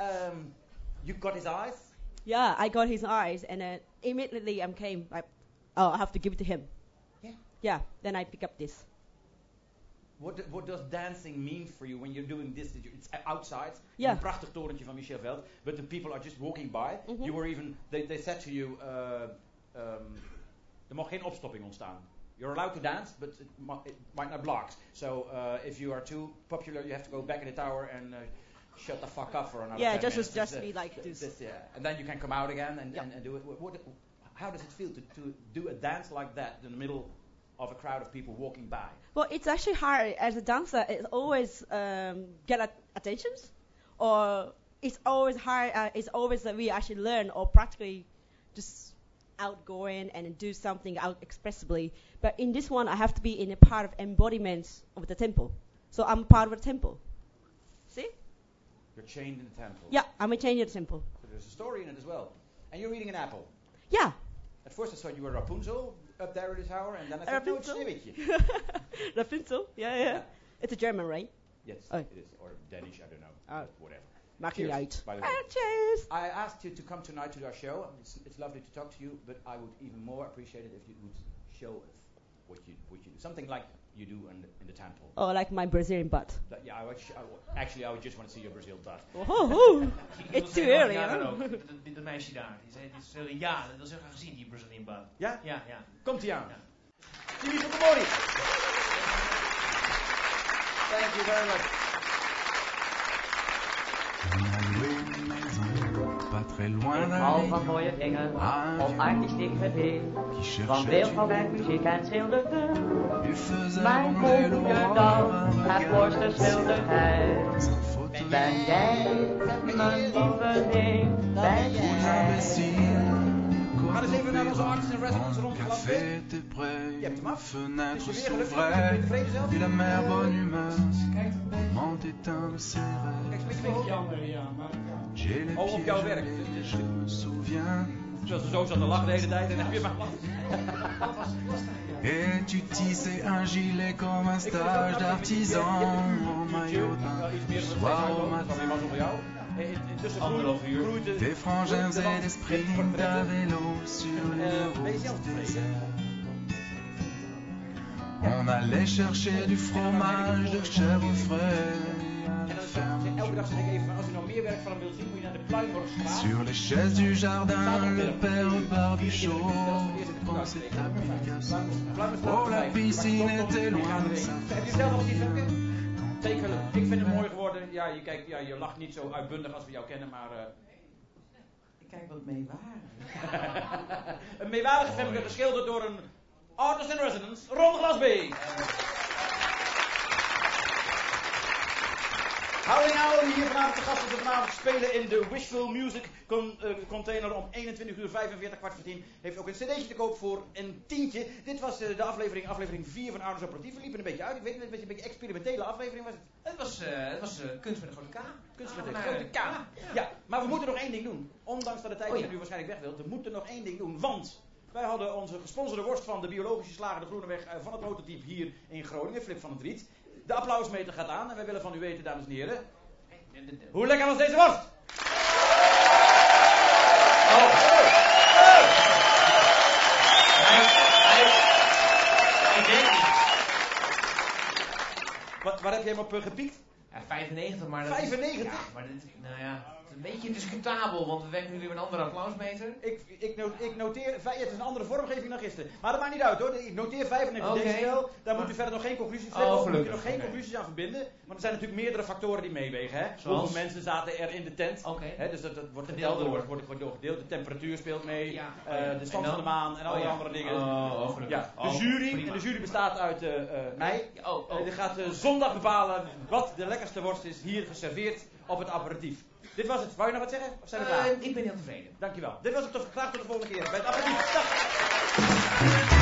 [SPEAKER 1] um, you got his eyes.
[SPEAKER 14] Yeah, I got his eyes. And then immediately I came, like, oh, I have to give it to him.
[SPEAKER 1] Yeah.
[SPEAKER 14] Yeah, then I pick up this.
[SPEAKER 1] What, what does dancing mean for you when you're doing this? It's outside.
[SPEAKER 14] Ja.
[SPEAKER 1] Een prachtig torentje van Michel Veld. But the people are just walking by.
[SPEAKER 14] Mhm.
[SPEAKER 1] You were even, they, they said to you, uh, um, er mag geen opstopping ontstaan. You're allowed to dance, but it, it might not block. So uh, if you are too popular, you have to go back in the tower and uh, shut the fuck up for another
[SPEAKER 14] Yeah,
[SPEAKER 1] 10
[SPEAKER 14] just-
[SPEAKER 1] minutes.
[SPEAKER 14] just
[SPEAKER 1] It's,
[SPEAKER 14] be like this.
[SPEAKER 1] yeah. And then you can come out again and, and, and do it. What, what, how does it feel to, to do a dance like that in the middle of a crowd of people walking by?
[SPEAKER 14] Well, it's actually hard as a dancer. It's always um, get at- attentions, or it's always hard. Uh, it's always that we actually learn or practically just outgoing and do something out expressively. But in this one, I have to be in a part of embodiment of the temple. So I'm part of the temple. See?
[SPEAKER 1] You're chained in the temple.
[SPEAKER 14] Yeah, I'm a chained of the temple.
[SPEAKER 1] So there's a story in it as well. And you're eating an apple.
[SPEAKER 14] Yeah.
[SPEAKER 1] At first I thought you were Rapunzel up there in the tower, and then I thought, no, it's
[SPEAKER 14] Rapunzel? Rapunzel? Yeah, yeah. It's a German, right?
[SPEAKER 1] Yes,
[SPEAKER 14] Oh.
[SPEAKER 1] it is. Or Danish, I don't know.
[SPEAKER 14] Oh.
[SPEAKER 1] Whatever.
[SPEAKER 14] Maakt niet
[SPEAKER 1] Cheers,
[SPEAKER 14] uit.
[SPEAKER 1] by the way.
[SPEAKER 14] Ah, cheers.
[SPEAKER 1] I asked you to come tonight to our show. It's, it's lovely to talk to you, but I would even more appreciate it if you would show us what you what you do. Something like you do in the, in the temple.
[SPEAKER 14] Oh, like my Brazilian butt.
[SPEAKER 1] That- yeah, I would, I would- actually, I would just want to see your Brazil butt.
[SPEAKER 14] Oh, it's too early,
[SPEAKER 2] Ja,
[SPEAKER 14] huh?
[SPEAKER 2] dan ook. Dat, dat- dat meisje daar. Die zei, die zei, ja, dat wil ze graag zien, die Brazilian butt.
[SPEAKER 1] Ja?
[SPEAKER 2] Ja, ja.
[SPEAKER 1] Komt ie aan. Jimmy Fukumori. Thank you very much.
[SPEAKER 10] Très loin
[SPEAKER 16] hou van mooie dingen,
[SPEAKER 10] Ah,
[SPEAKER 16] op artistiek gebied.
[SPEAKER 10] qui
[SPEAKER 16] Van
[SPEAKER 10] cherchait
[SPEAKER 16] beeldhouwwerk, muziek en schilderkunst.
[SPEAKER 10] Il faisait
[SPEAKER 16] Mijn
[SPEAKER 10] l'aurore,
[SPEAKER 16] dan, het mooiste.
[SPEAKER 10] Zijn foto
[SPEAKER 16] Ben jij, mijn lieveling, ben jij.
[SPEAKER 1] Gaan eens even naar onze artist in residence rond
[SPEAKER 10] Café était prêt,
[SPEAKER 1] Je hebt hem af. je je
[SPEAKER 10] et la mer bonne humeur, éteint ses J'ai les
[SPEAKER 1] Oh, op jouw werk.
[SPEAKER 10] gelés, je me souviens.
[SPEAKER 1] Zoals de zo zat te lachen de hele tijd en dan heb je maar
[SPEAKER 10] Et tu tissais un gilet comme un stage d'artisan en maillot d'un soir au matin.
[SPEAKER 2] Anderhalf uur.
[SPEAKER 10] Tes frangins faisaient des sprints à vélo sur les routes désertes. On allait chercher du fromage de chèvre frais la ferme.
[SPEAKER 1] Elke dag zeg ik even, als u nou meer werk van hem wilt zien, moet je naar de Pluimborgstraat.
[SPEAKER 10] Sur les chaises du jardin, le père Barbichot pensait à Picasso. Oh, la piscine était loin de sa
[SPEAKER 1] Heb je zelf nog iets van Zeker, ik vind het mooi geworden. Ja, je, kijkt, ja, je lacht niet zo uitbundig als we jou kennen, maar... eh,
[SPEAKER 3] Ik kijk wat meewarig.
[SPEAKER 1] een meewarig heb ik geschilderd door een artist in residence, Ron Glasby. Owl, die hier vanavond de gasten vanavond spelen in de Wishful Music con- eh, container om 21 uur 45 kwart voor 10. Heeft ook een cd'tje te koop voor een tientje. Dit was eh, de aflevering, aflevering 4 van Ouders Operatief. We liepen een beetje uit. Ik weet niet, een beetje een beetje experimentele aflevering was het.
[SPEAKER 2] Het was, eh, het was kunst met een grote K.
[SPEAKER 1] Kunst met een
[SPEAKER 2] Ah,
[SPEAKER 1] grote K.
[SPEAKER 2] ja.
[SPEAKER 1] Ja, maar we moeten nog één ding doen. Ondanks dat de tijd
[SPEAKER 2] Oh ja.
[SPEAKER 1] nu waarschijnlijk weg wil. We moeten nog één ding doen. Want wij hadden onze gesponsorde worst van de biologische slager de Groeneweg van het prototype hier in Groningen, Flip van het Riet. De applausmeter gaat aan en wij willen van u weten, dames en heren. Hoe lekker was deze worst? Wat, waar heb jij hem op eh, gepiekt?
[SPEAKER 2] Ja, 95, maar dat
[SPEAKER 1] 95?
[SPEAKER 2] Is, ja, maar dit, nou ja, is een beetje discutabel, want we werken nu weer met een andere applausmeter.
[SPEAKER 1] Ik, ik, ik noteer, het is een andere vormgeving dan gisteren. Maar dat maakt niet uit hoor. Ik noteer 95
[SPEAKER 2] Oké.
[SPEAKER 1] decibel. Daar moet u verder nog geen conclusies
[SPEAKER 2] Oh,
[SPEAKER 1] trekken. Daar moet
[SPEAKER 2] gelukkig.
[SPEAKER 1] nog geen conclusies aan verbinden. Want er zijn natuurlijk meerdere factoren die meewegen. Hè?
[SPEAKER 2] Zoals?
[SPEAKER 1] Hoeveel mensen zaten er in de tent? Hè, dus dat, dat wordt
[SPEAKER 2] Gedeeld door.
[SPEAKER 1] wordt, wordt, doorgedeeld. De temperatuur speelt mee.
[SPEAKER 2] Ja.
[SPEAKER 1] eh,
[SPEAKER 2] Oh
[SPEAKER 1] de stand van de maan en
[SPEAKER 2] Oh
[SPEAKER 1] alle
[SPEAKER 2] ja.
[SPEAKER 1] andere dingen.
[SPEAKER 2] Oh, oh,
[SPEAKER 1] ja. De
[SPEAKER 2] Oh,
[SPEAKER 1] jury,
[SPEAKER 2] prima.
[SPEAKER 1] en de jury bestaat uit eh, eh, mij.
[SPEAKER 2] Oh, oh.
[SPEAKER 1] Die gaat zondag bepalen wat de lekkerste worst is hier geserveerd op het aperitief. Dit was het. Wou je nog wat zeggen? Of zijn we klaar?
[SPEAKER 2] Eh, ik ben heel tevreden.
[SPEAKER 1] Dankjewel. Dit was het toch. Graag tot de volgende keer bij het. Dag.